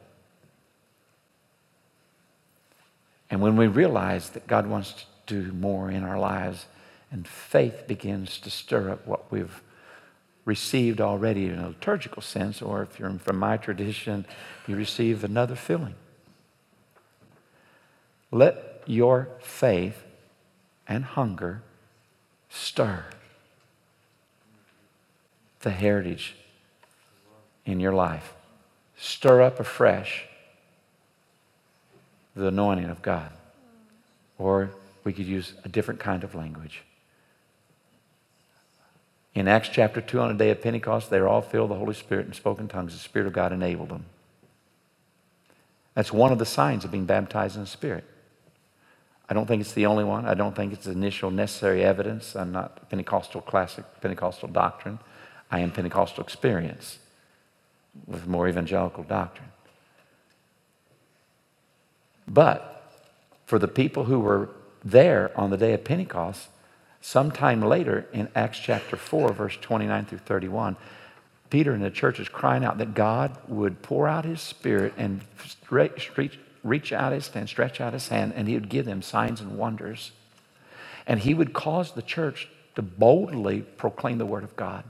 And when we realize that God wants to do more in our lives, and faith begins to stir up what we've received already in a liturgical sense, or if you're from my tradition, you receive another filling. Let your faith and hunger stir the heritage in your life. Stir up afresh the anointing of God. Or we could use a different kind of language. In Acts chapter 2, on the day of Pentecost, they were all filled with the Holy Spirit and spoke in tongues. The Spirit of God enabled them. That's one of the signs of being baptized in the Spirit. I don't think it's the only one. I don't think it's the initial necessary evidence. I'm not Pentecostal classic Pentecostal doctrine. I am Pentecostal experience with more evangelical doctrine. But for the people who were there on the day of Pentecost, sometime later in Acts chapter 4, verse 29 through 31, Peter and the church is crying out that God would pour out his spirit and reach out his hand, stretch out his hand, and he would give them signs and wonders. And he would cause the church to boldly proclaim the word of God.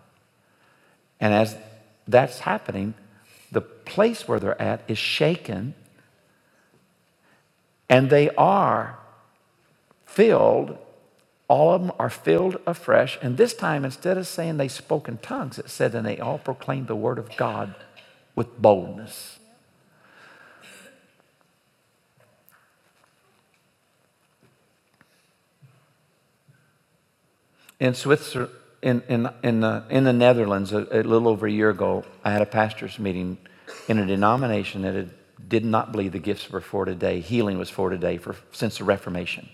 And as that's happening, the place where they're at is shaken, and they are filled. All of them are filled afresh. And this time, instead of saying they spoke in tongues, it said, and they all proclaimed the word of God with boldness. In Switzerland, in, in, in, the, in the Netherlands, a, a, little over a year ago, I had a pastor's meeting in a denomination that had, did not believe the gifts were for today, healing was for today, for, since the Reformation.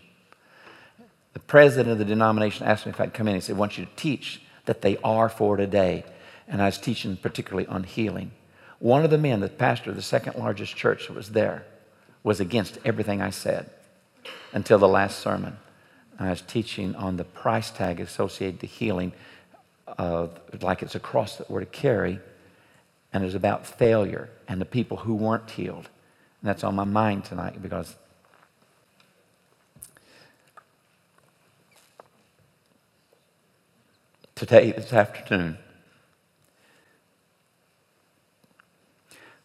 The president of the denomination asked me if I'd come in. He said, I want you to teach that they are for today. And I was teaching particularly on healing. One of the men, the pastor of the second largest church that was there, was against everything I said until the last sermon. I was teaching on the price tag associated to healing, uh, like it's a cross that we're to carry, and it's about failure and the people who weren't healed. And that's on my mind tonight because today, this afternoon,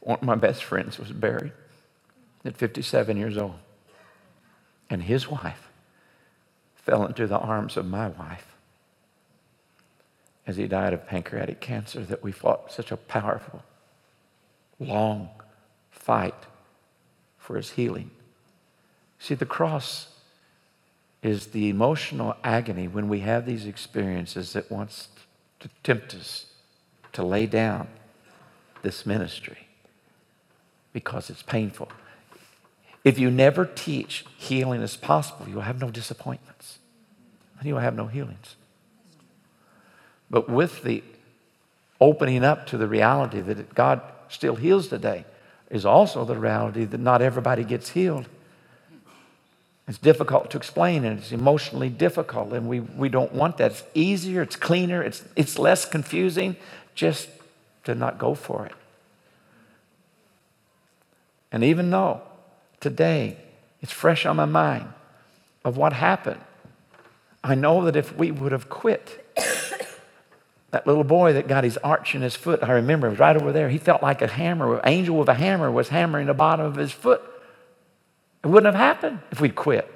one of my best friends was buried at 57 years old. And his wife fell into the arms of my wife as he died of pancreatic cancer that we fought such a powerful, long fight for his healing. See, the cross is the emotional agony when we have these experiences that wants to tempt us to lay down this ministry because it's painful. If you never teach healing is possible, you'll have no disappointments and you will have no healings. But with the opening up to the reality that God still heals today is also the reality that not everybody gets healed. It's difficult to explain and it's emotionally difficult, and we, we don't want that. It's easier, it's cleaner, it's, it's less confusing just to not go for it. And even though today it's fresh on my mind of what happened I know that if we would have quit, that little boy that got his arch in his foot, I remember it was right over there. He felt like a hammer, an angel with a hammer was hammering the bottom of his foot. It wouldn't have happened if we'd quit.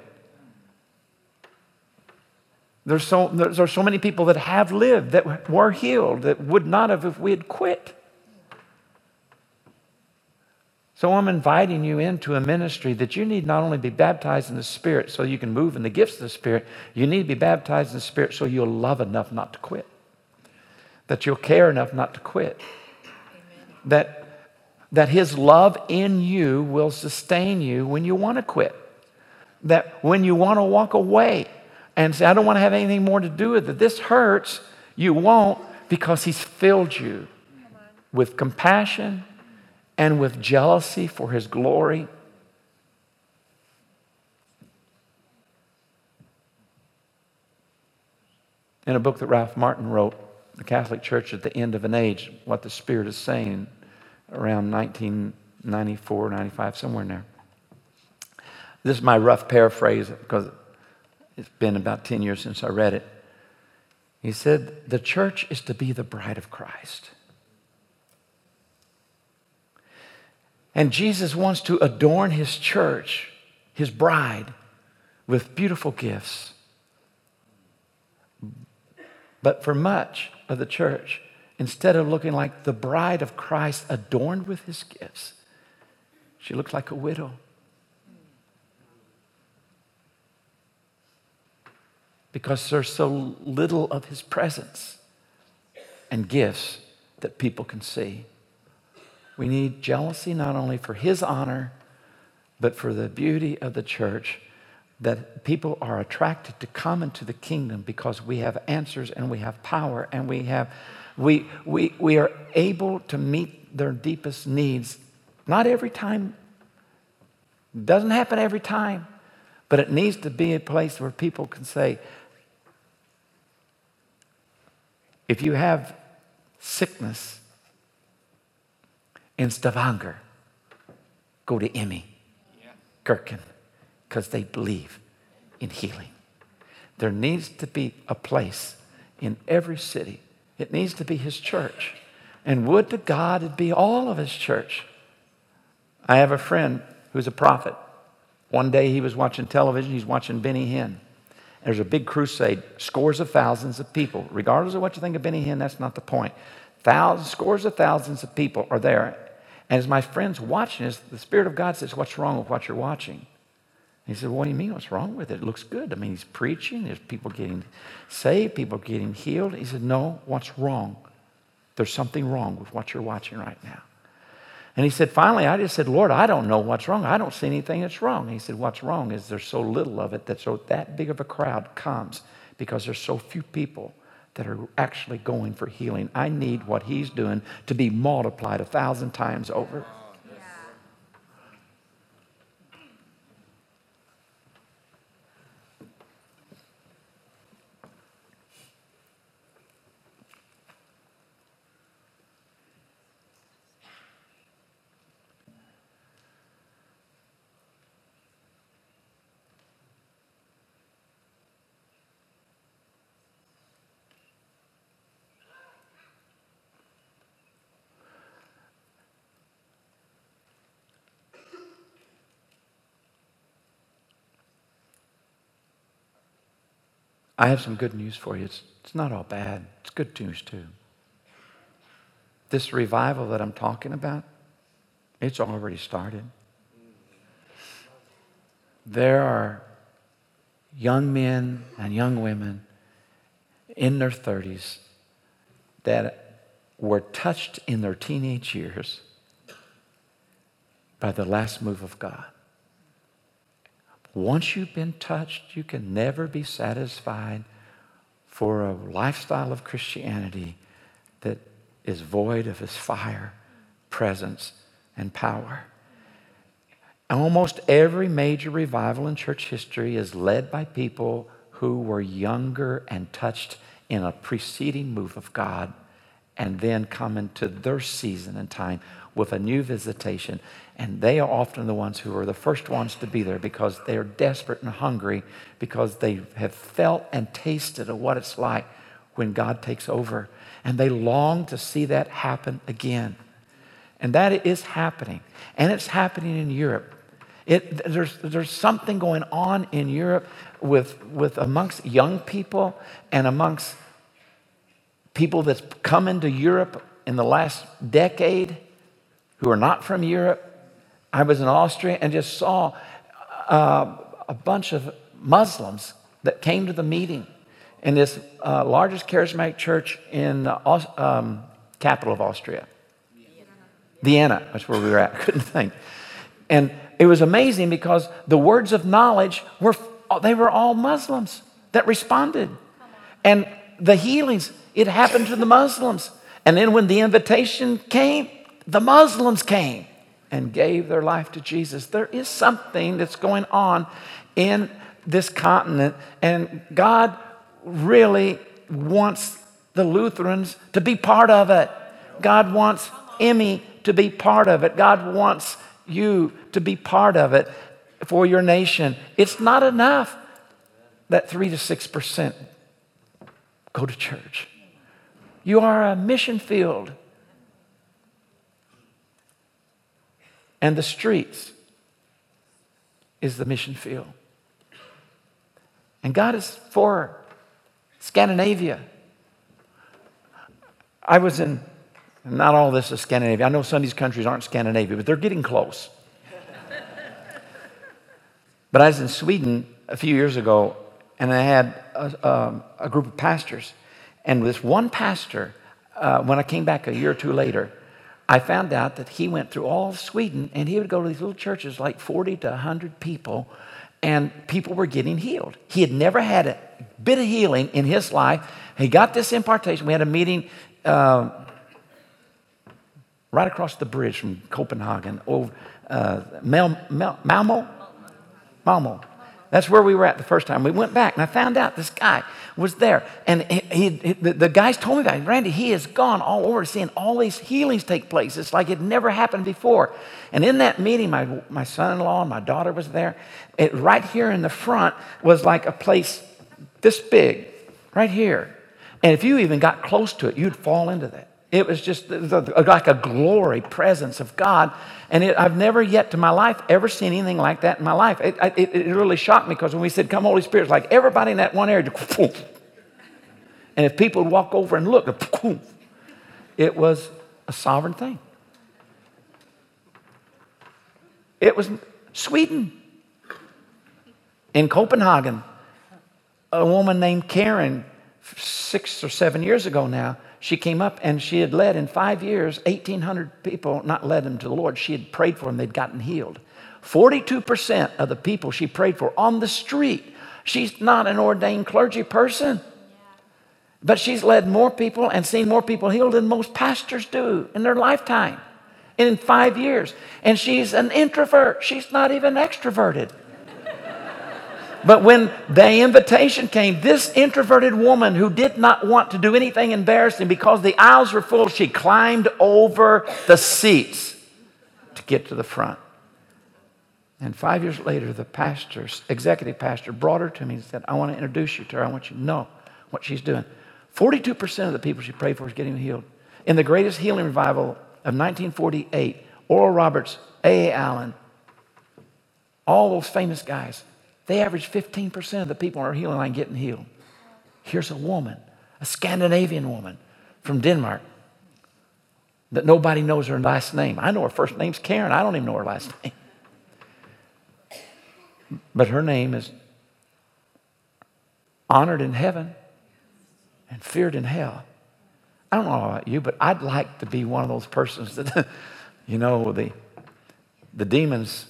There's so, there's so many people that have lived, that were healed, that would not have if we had quit. So I'm inviting you into a ministry that you need not only be baptized in the Spirit so you can move in the gifts of the Spirit, you need to be baptized in the Spirit so you'll love enough not to quit. That you'll care enough not to quit. That, that His love in you will sustain you when you want to quit. That when you want to walk away and say, I don't want to have anything more to do with it, that this hurts, you won't because He's filled you with compassion and with jealousy for his glory. In a book that Ralph Martin wrote, The Catholic Church at the End of an Age, what the Spirit is saying around 1994, 95, somewhere in there. This is my rough paraphrase because it's been about 10 years since I read it. He said, The church is to be the bride of Christ. And Jesus wants to adorn his church, his bride, with beautiful gifts. But for much of the church, instead of looking like the bride of Christ adorned with his gifts, she looks like a widow. Because there's so little of his presence and gifts that people can see. We need jealousy not only for his honor, but for the beauty of the church. That people are attracted to come into the kingdom because we have answers and we have power and we have we we we are able to meet their deepest needs. Not every time. Doesn't happen every time. But it needs to be a place where people can say, if you have sickness, in Stavanger go to IMI, Kirken, because they believe in healing. There needs to be a place in every city. It needs to be his church. And would to God it be all of his church. I have a friend who's a prophet. One day he was watching television, he's watching Benny Hinn. There's a big crusade, scores of thousands of people. Regardless of what you think of Benny Hinn, that's not the point. Thousands, scores of thousands of people are there. And as my friend's watching this, the Spirit of God says, What's wrong with what you're watching? He said, What do you mean? What's wrong with it? It looks good. I mean, he's preaching, there's people getting saved, people getting healed. He said, No, what's wrong? There's something wrong with what you're watching right now. And he said, Finally, I just said, Lord, I don't know what's wrong. I don't see anything that's wrong. he said, What's wrong is there's so little of it that so that big of a crowd comes because there's so few people that are actually going for healing. I need what he's doing to be multiplied a thousand times over. I have some good news for you. It's, it's not all bad, it's good news too. This revival that I'm talking about, it's already started. There are young men and young women in their 30s that were touched in their teenage years by the last move of God. Once you've been touched, you can never be satisfied for a lifestyle of Christianity that is void of his fire, presence, and power. Almost every major revival in church history is led by people who were younger and touched in a preceding move of God and then come into their season and time with a new visitation. And they are often the ones who are the first ones to be there because they are desperate and hungry because they have felt and tasted of what it's like when God takes over. And they long to see that happen again. And that is happening. And it's happening in Europe. It, there's, there's something going on in Europe with, with amongst young people and amongst people that's come into Europe in the last decade who are not from Europe I was in Austria and just saw uh, a bunch of Muslims that came to the meeting in this uh, largest charismatic church in the um, capital of Austria. Vienna, that's where we were at. I couldn't think. And it was amazing because the words of knowledge were, they were all Muslims that responded. And the healings, it happened to the Muslims. And then when the invitation came, the Muslims came and gave their life to Jesus. There is something that's going on in this continent, and God really wants the Lutherans to be part of it. God wants IMI to be part of it. God wants you to be part of it for your nation. It's not enough that 3 to 6% go to church. You are a mission field. And the streets is the mission field. And God is for Scandinavia. I was in, not all this is Scandinavia. I know some of these countries aren't Scandinavia, but they're getting close. but I was in Sweden a few years ago, and I had a, um, a group of pastors. And this one pastor, uh, when I came back a year or two later, I found out that he went through all of Sweden and he would go to these little churches, like 40 to 100 people, and people were getting healed. He had never had a bit of healing in his life. He got this impartation. We had a meeting uh, right across the bridge from Copenhagen, over uh, Mal- Mal- Malmo. Malmo. That's where we were at the first time. We went back, and I found out this guy was there. And he, he, he, the, guys told me about it. Randy, he has gone all over seeing all these healings take place. It's like it never happened before. And in that meeting, my, my son in law and my daughter was there. It, right here in the front was like a place this big, right here. And if you even got close to it, you'd fall into that. It was just like a glory presence of God. And it, I've never yet to my life ever seen anything like that in my life. It, it, it really shocked me because when we said, Come, Holy Spirit, it's like everybody in that one area, and if people would walk over and look, it was a sovereign thing. It was Sweden. In Copenhagen, a woman named Karen, six or seven years ago now, she came up and she had led in five years 1,800 people, not led them to the Lord. She had prayed for them, they'd gotten healed. 42% of the people she prayed for on the street, she's not an ordained clergy person, but she's led more people and seen more people healed than most pastors do in their lifetime in five years. And she's an introvert, she's not even extroverted. But when the invitation came, this introverted woman who did not want to do anything embarrassing because the aisles were full, she climbed over the seats to get to the front. And five years later, the pastor, executive pastor, brought her to me and said, I want to introduce you to her. I want you to know what she's doing. 42% of the people she prayed for is getting healed. In the greatest healing revival of 1948, Oral Roberts, A.A. Allen, all those famous guys, they average 15% of the people on our healing line getting healed. Here's a woman, a Scandinavian woman from Denmark, that nobody knows her last name. I know her first name's Karen. I don't even know her last name. But her name is honored in heaven and feared in hell. I don't know about you, but I'd like to be one of those persons that, you know, the, the demons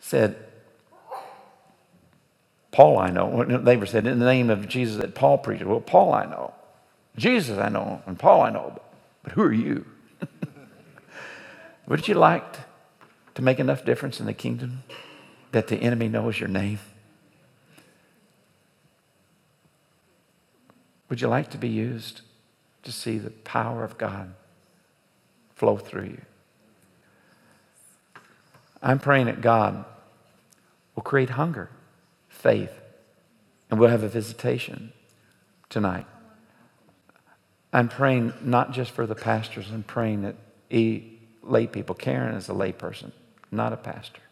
said, Paul I know. They were said, in the name of Jesus that Paul preached. Well, Paul I know. Jesus I know, and Paul I know. But who are you? Would you like to make enough difference in the kingdom that the enemy knows your name? Would you like to be used to see the power of God flow through you? I'm praying that God will create hunger faith. And we'll have a visitation tonight. I'm praying not just for the pastors, I'm praying that e, lay people. Karen is a lay person, not a pastor.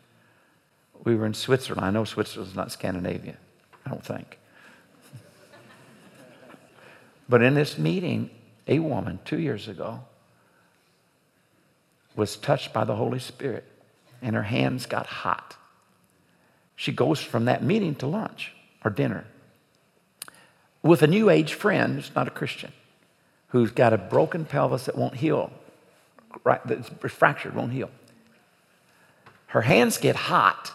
We were in Switzerland. I know Switzerland is not Scandinavia, I don't think. but in this meeting, a woman two years ago was touched by the Holy Spirit and her hands got hot. She goes from that meeting to lunch or dinner with a new age friend who's not a Christian, who's got a broken pelvis that won't heal, right, that's fractured, won't heal. Her hands get hot.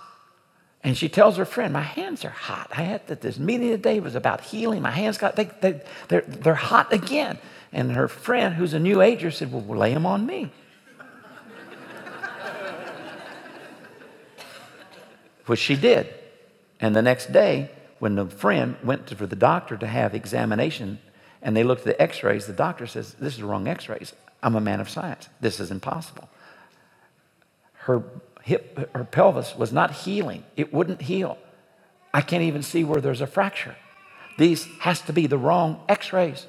And she tells her friend, My hands are hot. I had that this meeting today was about healing. My hands got, they, they, they're, they're hot again. And her friend, who's a new ager, said, we'll lay them on me. Which she did. And the next day, when the friend went to, for the doctor to have examination and they looked at the x rays, the doctor says, This is the wrong x rays. I'm a man of science. This is impossible. Her hip, her pelvis was not healing, it wouldn't heal. I can't even see where there's a fracture. These has to be the wrong x rays.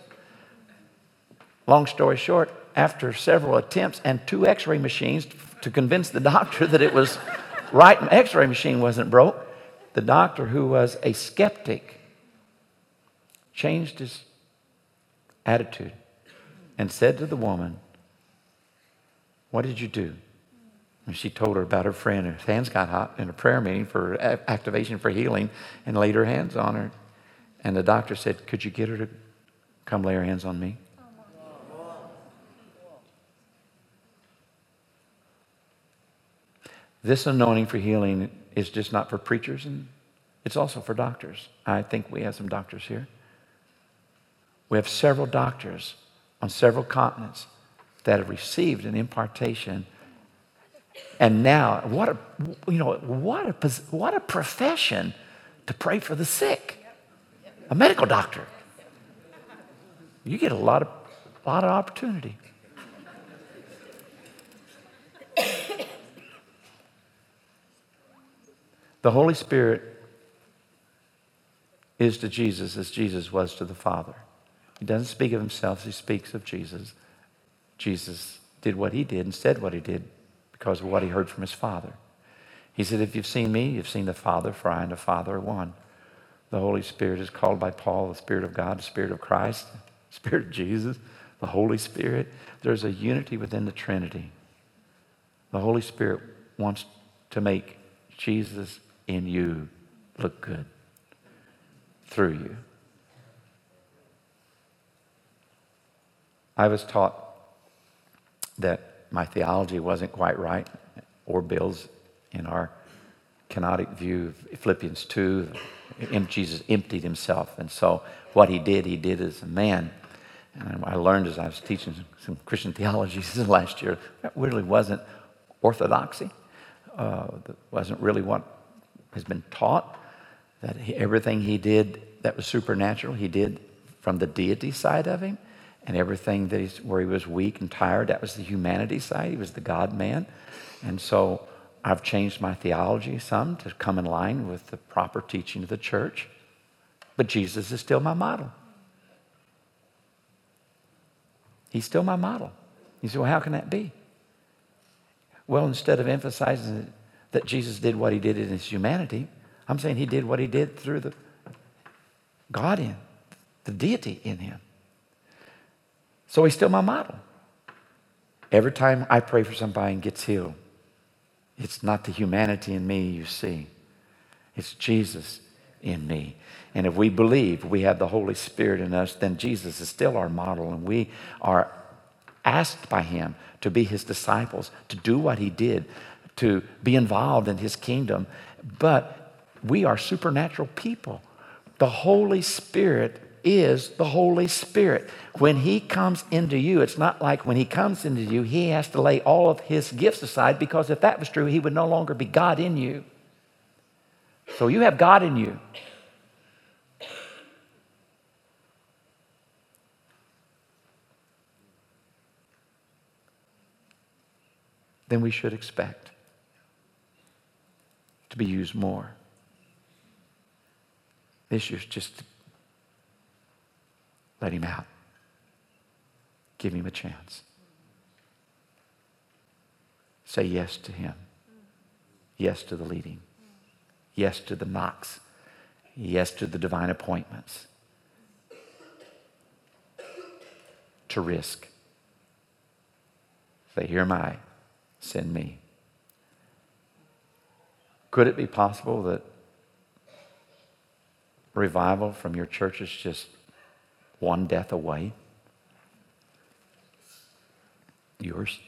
Long story short, after several attempts and two x ray machines to convince the doctor that it was right, x ray machine wasn't broke, the doctor, who was a skeptic, changed his attitude and said to the woman, What did you do? And she told her about her friend. Her hands got hot in a prayer meeting for activation for healing and laid her hands on her. And the doctor said, Could you get her to come lay her hands on me? This anointing for healing is just not for preachers, and it's also for doctors. I think we have some doctors here. We have several doctors on several continents that have received an impartation. And now, what a, you know, what a, what a profession to pray for the sick. A medical doctor. You get a lot of, lot of opportunity. The Holy Spirit is to Jesus as Jesus was to the Father. He doesn't speak of himself, he speaks of Jesus. Jesus did what he did and said what he did because of what he heard from his Father. He said, If you've seen me, you've seen the Father, for I and the Father are one. The Holy Spirit is called by Paul the Spirit of God, the Spirit of Christ, the Spirit of Jesus, the Holy Spirit. There's a unity within the Trinity. The Holy Spirit wants to make Jesus in you look good through you. I was taught that my theology wasn't quite right, or Bill's in our kenotic view of Philippians 2. Jesus emptied himself. And so what he did, he did as a man. And I learned as I was teaching some Christian theology last year, that really wasn't orthodoxy. Uh, that wasn't really what has been taught that he, everything he did that was supernatural, he did from the deity side of him, and everything that he's, where he was weak and tired, that was the humanity side. He was the God man. And so I've changed my theology some to come in line with the proper teaching of the church. But Jesus is still my model. He's still my model. You say, well, how can that be? Well, instead of emphasizing that Jesus did what he did in his humanity. I'm saying he did what he did through the God in, the deity in him. So he's still my model. Every time I pray for somebody and gets healed, it's not the humanity in me you see. It's Jesus in me. And if we believe we have the Holy Spirit in us, then Jesus is still our model, and we are asked by him to be his disciples, to do what he did, to be involved in his kingdom. But we are supernatural people. The Holy Spirit is the Holy Spirit. When He comes into you, it's not like when He comes into you, He has to lay all of His gifts aside because if that was true, He would no longer be God in you. So you have God in you. Then we should expect to be used more. This year's just let him out. Give him a chance. Say yes to him. Yes to the leading. Yes to the knocks. Yes to the divine appointments. To risk. Say, Here am I. Send me. Could it be possible that revival from your church is just one death away? Yours?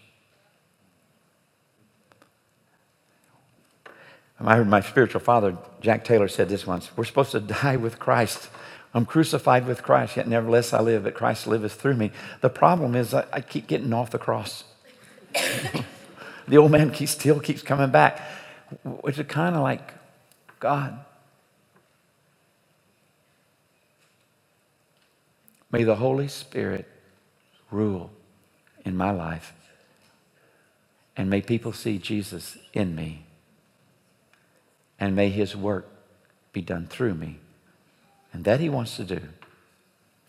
I heard my spiritual father, Jack Taylor, said this once We're supposed to die with Christ. I'm crucified with Christ, yet nevertheless I live, but Christ liveth through me. The problem is I, I keep getting off the cross. the old man keeps, still keeps coming back, is kind of like God. May the Holy Spirit rule in my life, and may people see Jesus in me, and may His work be done through me. And that He wants to do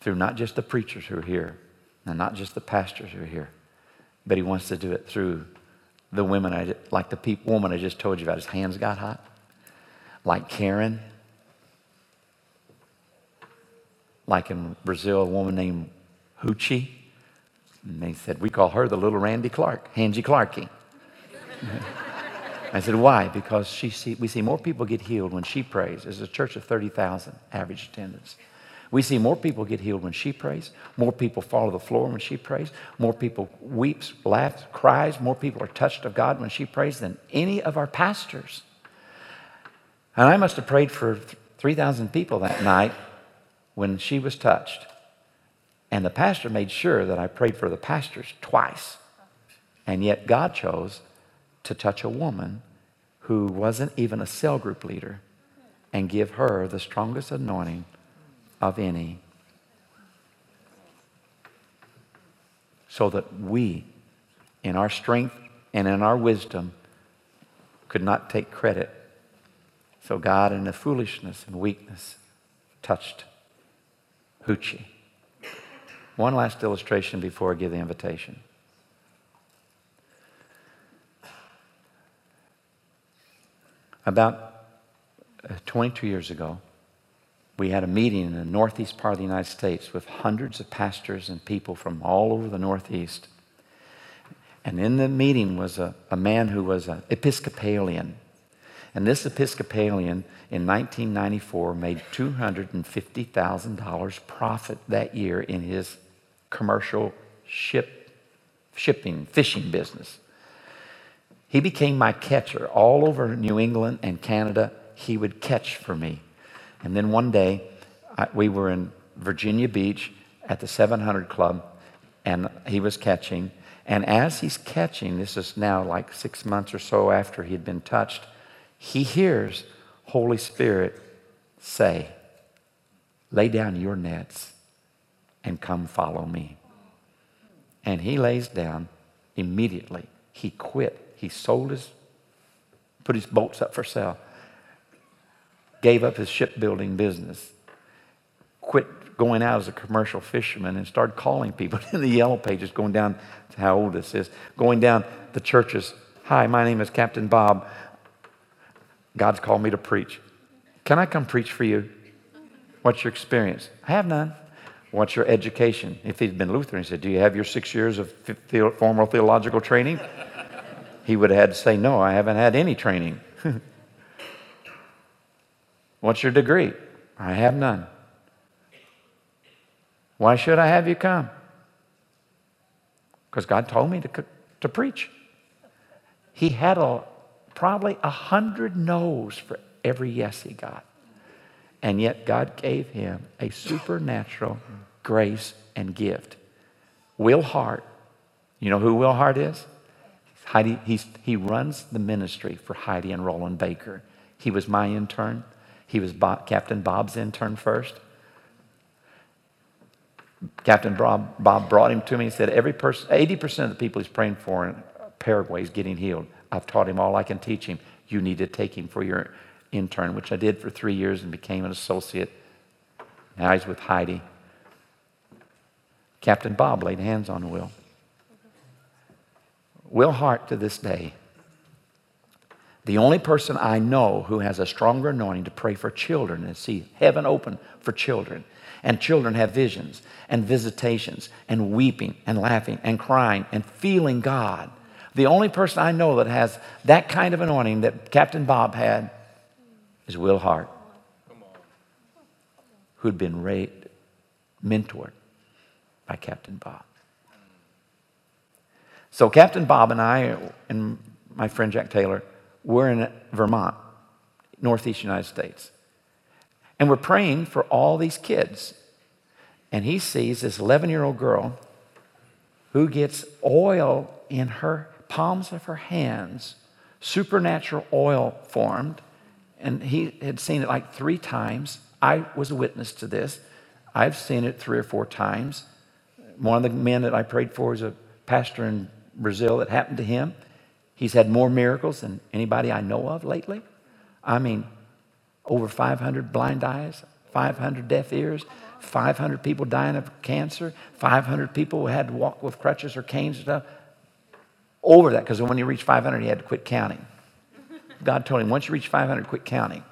through not just the preachers who are here, and not just the pastors who are here, but He wants to do it through the women, I, like the woman I just told you about. His hands got hot. Like Karen. Like in Brazil, a woman named Hoochie. And they said, we call her the little Randy Clark, Hangy Clarky. I said, why? Because she see, we see more people get healed when she prays. There's a church of 30,000 average attendance. We see more people get healed when she prays. More people fall to the floor when she prays. More people weeps, laughs, cries. More people are touched of God when she prays than any of our pastors. And I must have prayed for 3,000 people that night when she was touched. And the pastor made sure that I prayed for the pastors twice. And yet God chose to touch a woman who wasn't even a cell group leader and give her the strongest anointing of any. So that we, in our strength and in our wisdom, could not take credit. So God, in the foolishness and weakness, touched Hoochie. One last illustration before I give the invitation. About uh, 22 years ago, we had a meeting in the northeast part of the United States with hundreds of pastors and people from all over the northeast. And in the meeting was a, a man who was an Episcopalian. And this Episcopalian in 1994 made $250,000 profit that year in his commercial ship, shipping, fishing business. He became my catcher all over New England and Canada. He would catch for me. And then one day, I, we were in Virginia Beach at the 700 Club, and he was catching. And as he's catching, this is now like six months or so after he had been touched, he hears Holy Spirit say, Lay down your nets and come follow me. And he lays down immediately. He quit he sold his, put his boats up for sale, gave up his shipbuilding business, quit going out as a commercial fisherman, and started calling people in the yellow pages, going down to how old this is, going down the churches. Hi, my name is Captain Bob. God's called me to preach. Can I come preach for you? What's your experience? I have none. What's your education? If he'd been Lutheran, he said, Do you have your six years of formal theological training? he would have had to say, No, I haven't had any training. What's your degree? I have none. Why should I have you come? Because God told me to, to preach. He had a, probably a hundred no's for every yes he got. And yet God gave him a supernatural grace and gift. Will Hart, you know who Will Hart is? Heidi, he runs the ministry for Heidi and Rolland Baker. He was my intern. He was Bob, Captain Bob's intern first. Captain Bob, Bob brought him to me and said, Every person, 80% of the people he's praying for in Paraguay is getting healed. I've taught him all I can teach him. You need to take him for your intern, which I did for three years and became an associate. Now he's with Heidi. Captain Bob laid hands on Will. Will Hart to this day, the only person I know who has a stronger anointing to pray for children and see heaven open for children. And children have visions and visitations and weeping and laughing and crying and feeling God. The only person I know that has that kind of anointing that Captain Bob had is Will Hart, who'd been ra- mentored by Captain Bob. So Captain Bob and I and my friend Jack Taylor, we're in Vermont, northeast United States. And we're praying for all these kids. And he sees this 11 year old girl who gets oil in her palms of her hands, supernatural oil formed. And he had seen it like three times. I was a witness to this. I've seen it three or four times. One of the men that I prayed for is a pastor in Brazil that happened to him. He's had more miracles than anybody I know of lately. I mean, over 500 blind eyes, 500 deaf ears, 500 people dying of cancer, 500 people who had to walk with crutches or canes and stuff. Over that, because when he reached 500, he had to quit counting. God told him, once you reach 500, quit counting.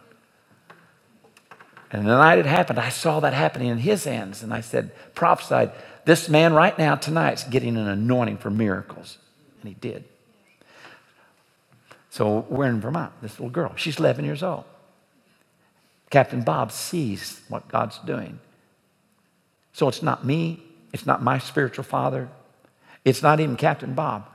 And the night it happened, I saw that happening in his hands. And I said, prophesied, this man right now, tonight's getting an anointing for miracles. And he did. So we're in Vermont, this little girl. She's 11 years old. Captain Bob sees what God's doing. So it's not me, it's not my spiritual father, it's not even Captain Bob.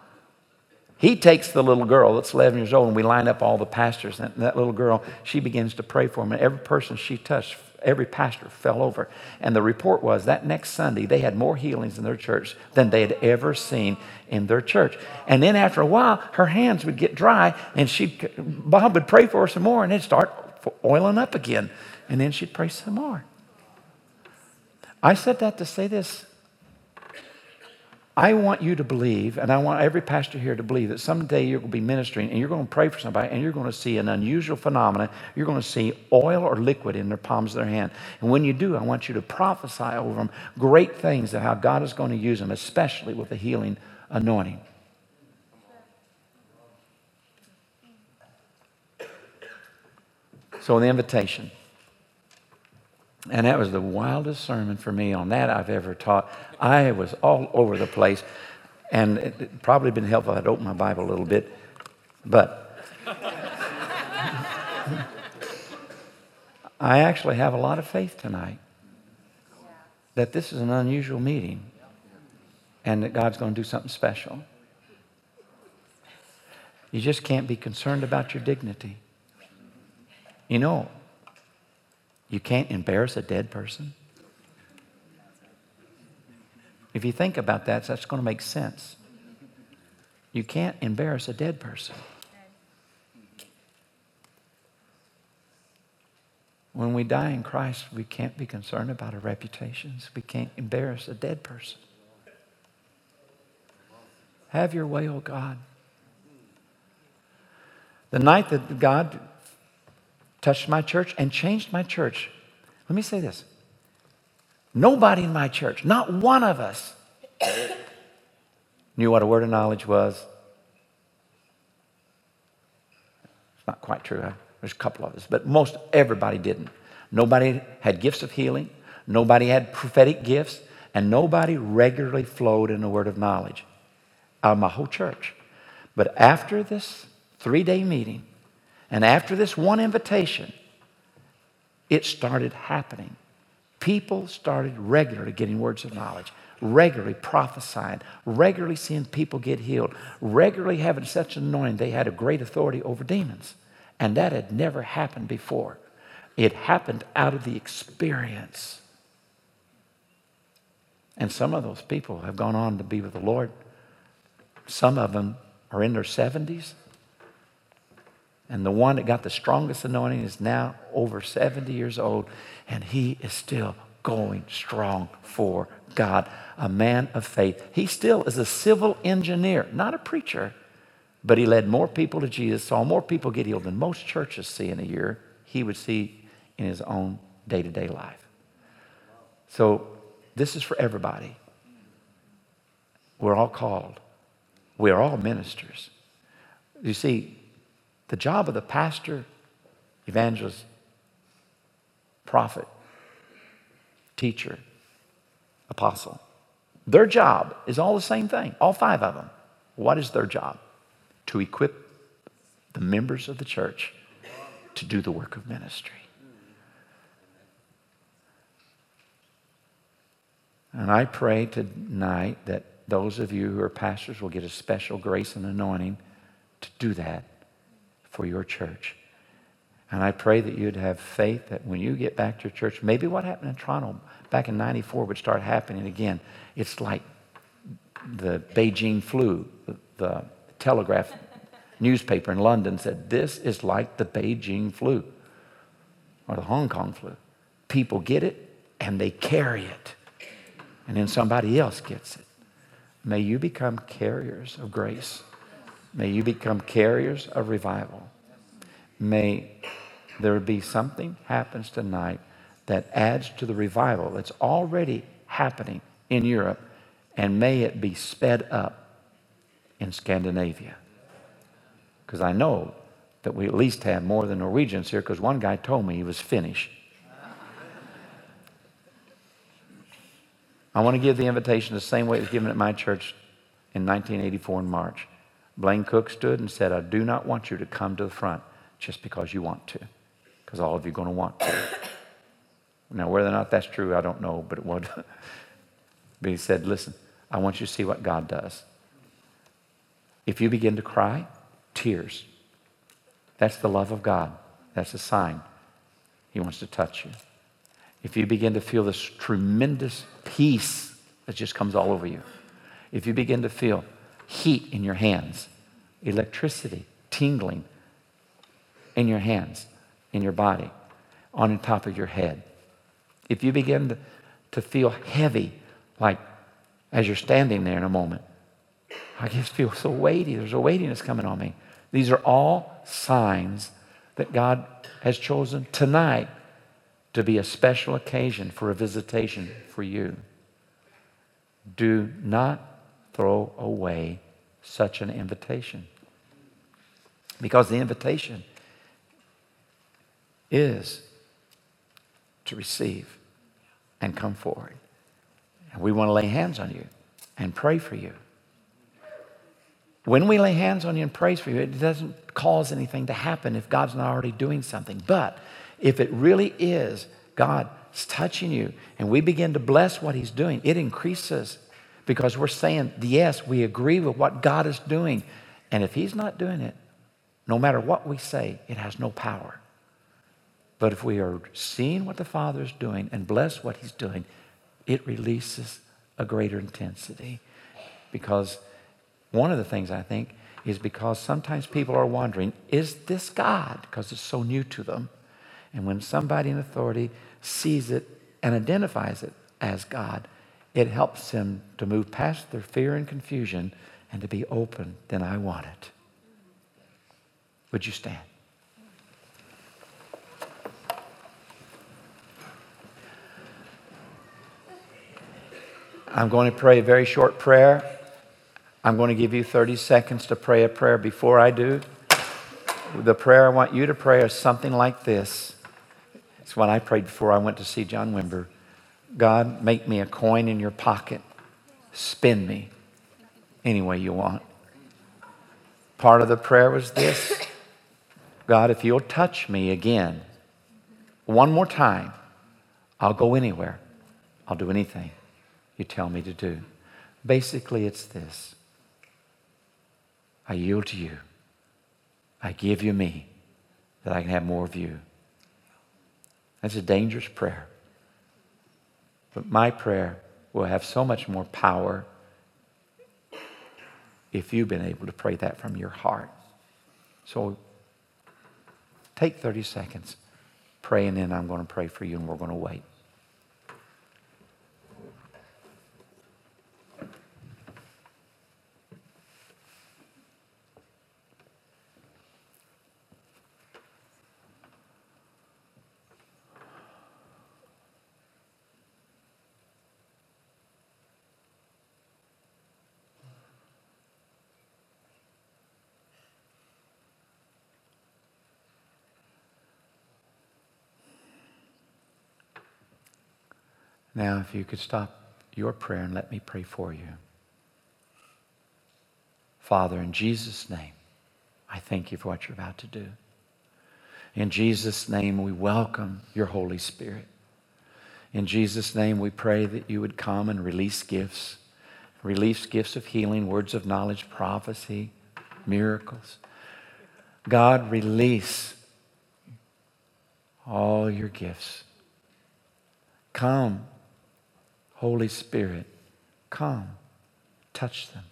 He takes the little girl that's 11 years old, and we line up all the pastors. And that little girl, she begins to pray for him. And every person she touched, every pastor fell over. And the report was that next Sunday, they had more healings in their church than they had ever seen in their church. And then after a while, her hands would get dry, and she Bob would pray for her some more, and it'd start oiling up again. And then she'd pray some more. I said that to say this. I want you to believe, and I want every pastor here to believe that someday you're going to be ministering and you're going to pray for somebody and you're going to see an unusual phenomenon. You're going to see oil or liquid in their palms of their hand. And when you do, I want you to prophesy over them great things of how God is going to use them, especially with the healing anointing. So, the invitation. And that was the wildest sermon for me on that I've ever taught. I was all over the place. And it probably been helpful I'd open my Bible a little bit. But I actually have a lot of faith tonight that this is an unusual meeting and that God's going to do something special. You just can't be concerned about your dignity. You know, you can't embarrass a dead person. If you think about that, that's going to make sense. You can't embarrass a dead person. When we die in Christ, we can't be concerned about our reputations. We can't embarrass a dead person. Have your way, oh God. The night that God touched my church and changed my church. Let me say this nobody in my church, not one of us, knew what a word of knowledge was. It's not quite true. There's a couple of us, but most everybody didn't. Nobody had gifts of healing, nobody had prophetic gifts, and nobody regularly flowed in the word of knowledge out of my whole church. But after this three day meeting, and after this one invitation, it started happening. People started regularly getting words of knowledge, regularly prophesying, regularly seeing people get healed, regularly having such an anointing they had a great authority over demons. And that had never happened before. It happened out of the experience. And some of those people have gone on to be with the Lord. Some of them are in their 70s, and the one that got the strongest anointing is now over 70 years old, and he is still going strong for God, a man of faith. He still is a civil engineer, not a preacher, but he led more people to Jesus, saw more people get healed than most churches see in a year, he would see in his own day to day life. So, this is for everybody. We're all called, we are all ministers. You see, the job of the pastor, evangelist, prophet, teacher, apostle, their job is all the same thing, all five of them. What is their job? to equip the members of the church to do the work of ministry. And I pray tonight that those of you who are pastors will get a special grace and anointing to do that for your church. And I pray that you'd have faith that when you get back to your church, maybe what happened in Toronto back in 94 would start happening again. It's like the Beijing flu, the, the Telegraph newspaper in London said, This is like the Beijing flu or the Hong Kong flu. People get it and they carry it, and then somebody else gets it. May you become carriers of grace. May you become carriers of revival. May there be something happens tonight that adds to the revival that's already happening in Europe, and may it be sped up in Scandinavia. Because I know that we at least have more than Norwegians here, because one guy told me he was Finnish. I want to give the invitation the same way it was given at my church in 1984 in March. Blaine Cook stood and said, I do not want you to come to the front just because you want to, because all of you are going to want to. Now, whether or not that's true, I don't know, but it would. but he said, Listen, I want you to see what God does. If you begin to cry, tears. That's the love of God. That's a sign. He wants to touch you. If you begin to feel this tremendous peace that just comes all over you, if you begin to feel heat in your hands, electricity, tingling in your hands, in your body, on top of your head, if you begin to, to feel heavy, like as you're standing there in a moment, I just feel so weighty. There's a weightiness coming on me. These are all signs that God has chosen tonight to be a special occasion for a visitation for you. Do not throw away such an invitation. Because the invitation is to receive and come forward. And we want to lay hands on you and pray for you. When we lay hands on you and pray for you, it doesn't cause anything to happen if God's not already doing something. But if it really is God's touching you and we begin to bless what He's doing, it increases because we're saying, yes, we agree with what God is doing. And if He's not doing it, no matter what we say, it has no power. But if we are seeing what the Father is doing and bless what He's doing, it releases a greater intensity because one of the things I think is because sometimes people are wondering, is this God? Because it's so new to them. And when somebody in authority sees it and identifies it as God, it helps them to move past their fear and confusion and to be open, then I want it. Would you stand? I'm going to pray a very short prayer. I'm going to give you 30 seconds to pray a prayer. Before I do, the prayer I want you to pray is something like this. It's what I prayed before I went to see John Wimber. God, make me a coin in your pocket. Spin me any way you want. Part of the prayer was this God, if you'll touch me again, one more time, I'll go anywhere. I'll do anything you tell me to do. Basically, it's this I yield to you. I give you me that I can have more of you. That's a dangerous prayer. But my prayer will have so much more power if you've been able to pray that from your heart. So take 30 seconds, pray, and then I'm going to pray for you and we're going to wait. Now, if you could stop your prayer and let me pray for you. Father, in Jesus' name, I thank you for what you're about to do. In Jesus' name, we welcome your Holy Spirit. In Jesus' name, we pray that you would come and release gifts, release gifts of healing, words of knowledge, prophecy, miracles. God, release all your gifts. Come, Holy Spirit, come, touch them.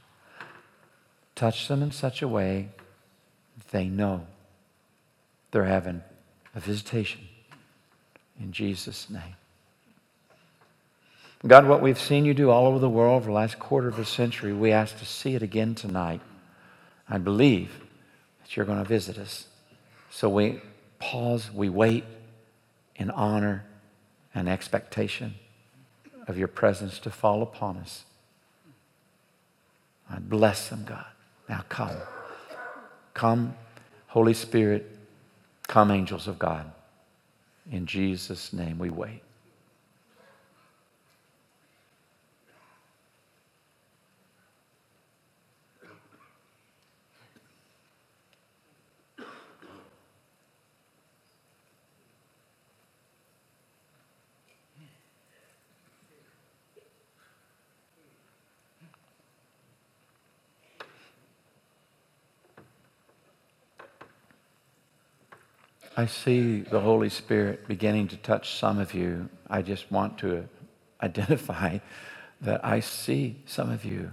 Touch them in such a way that they know they're having a visitation in Jesus' name. God, what we've seen you do all over the world for the last quarter of a century, we ask to see it again tonight. I believe that you're going to visit us. So we pause, we wait in honor and expectation of your presence to fall upon us. I bless them, God. Now come. Come, Holy Spirit. Come, angels of God. In Jesus' name we wait. I see the Holy Spirit beginning to touch some of you. I just want to identify that I see some of you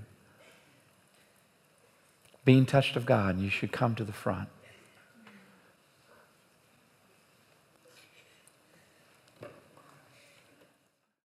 being touched of God, and you should come to the front.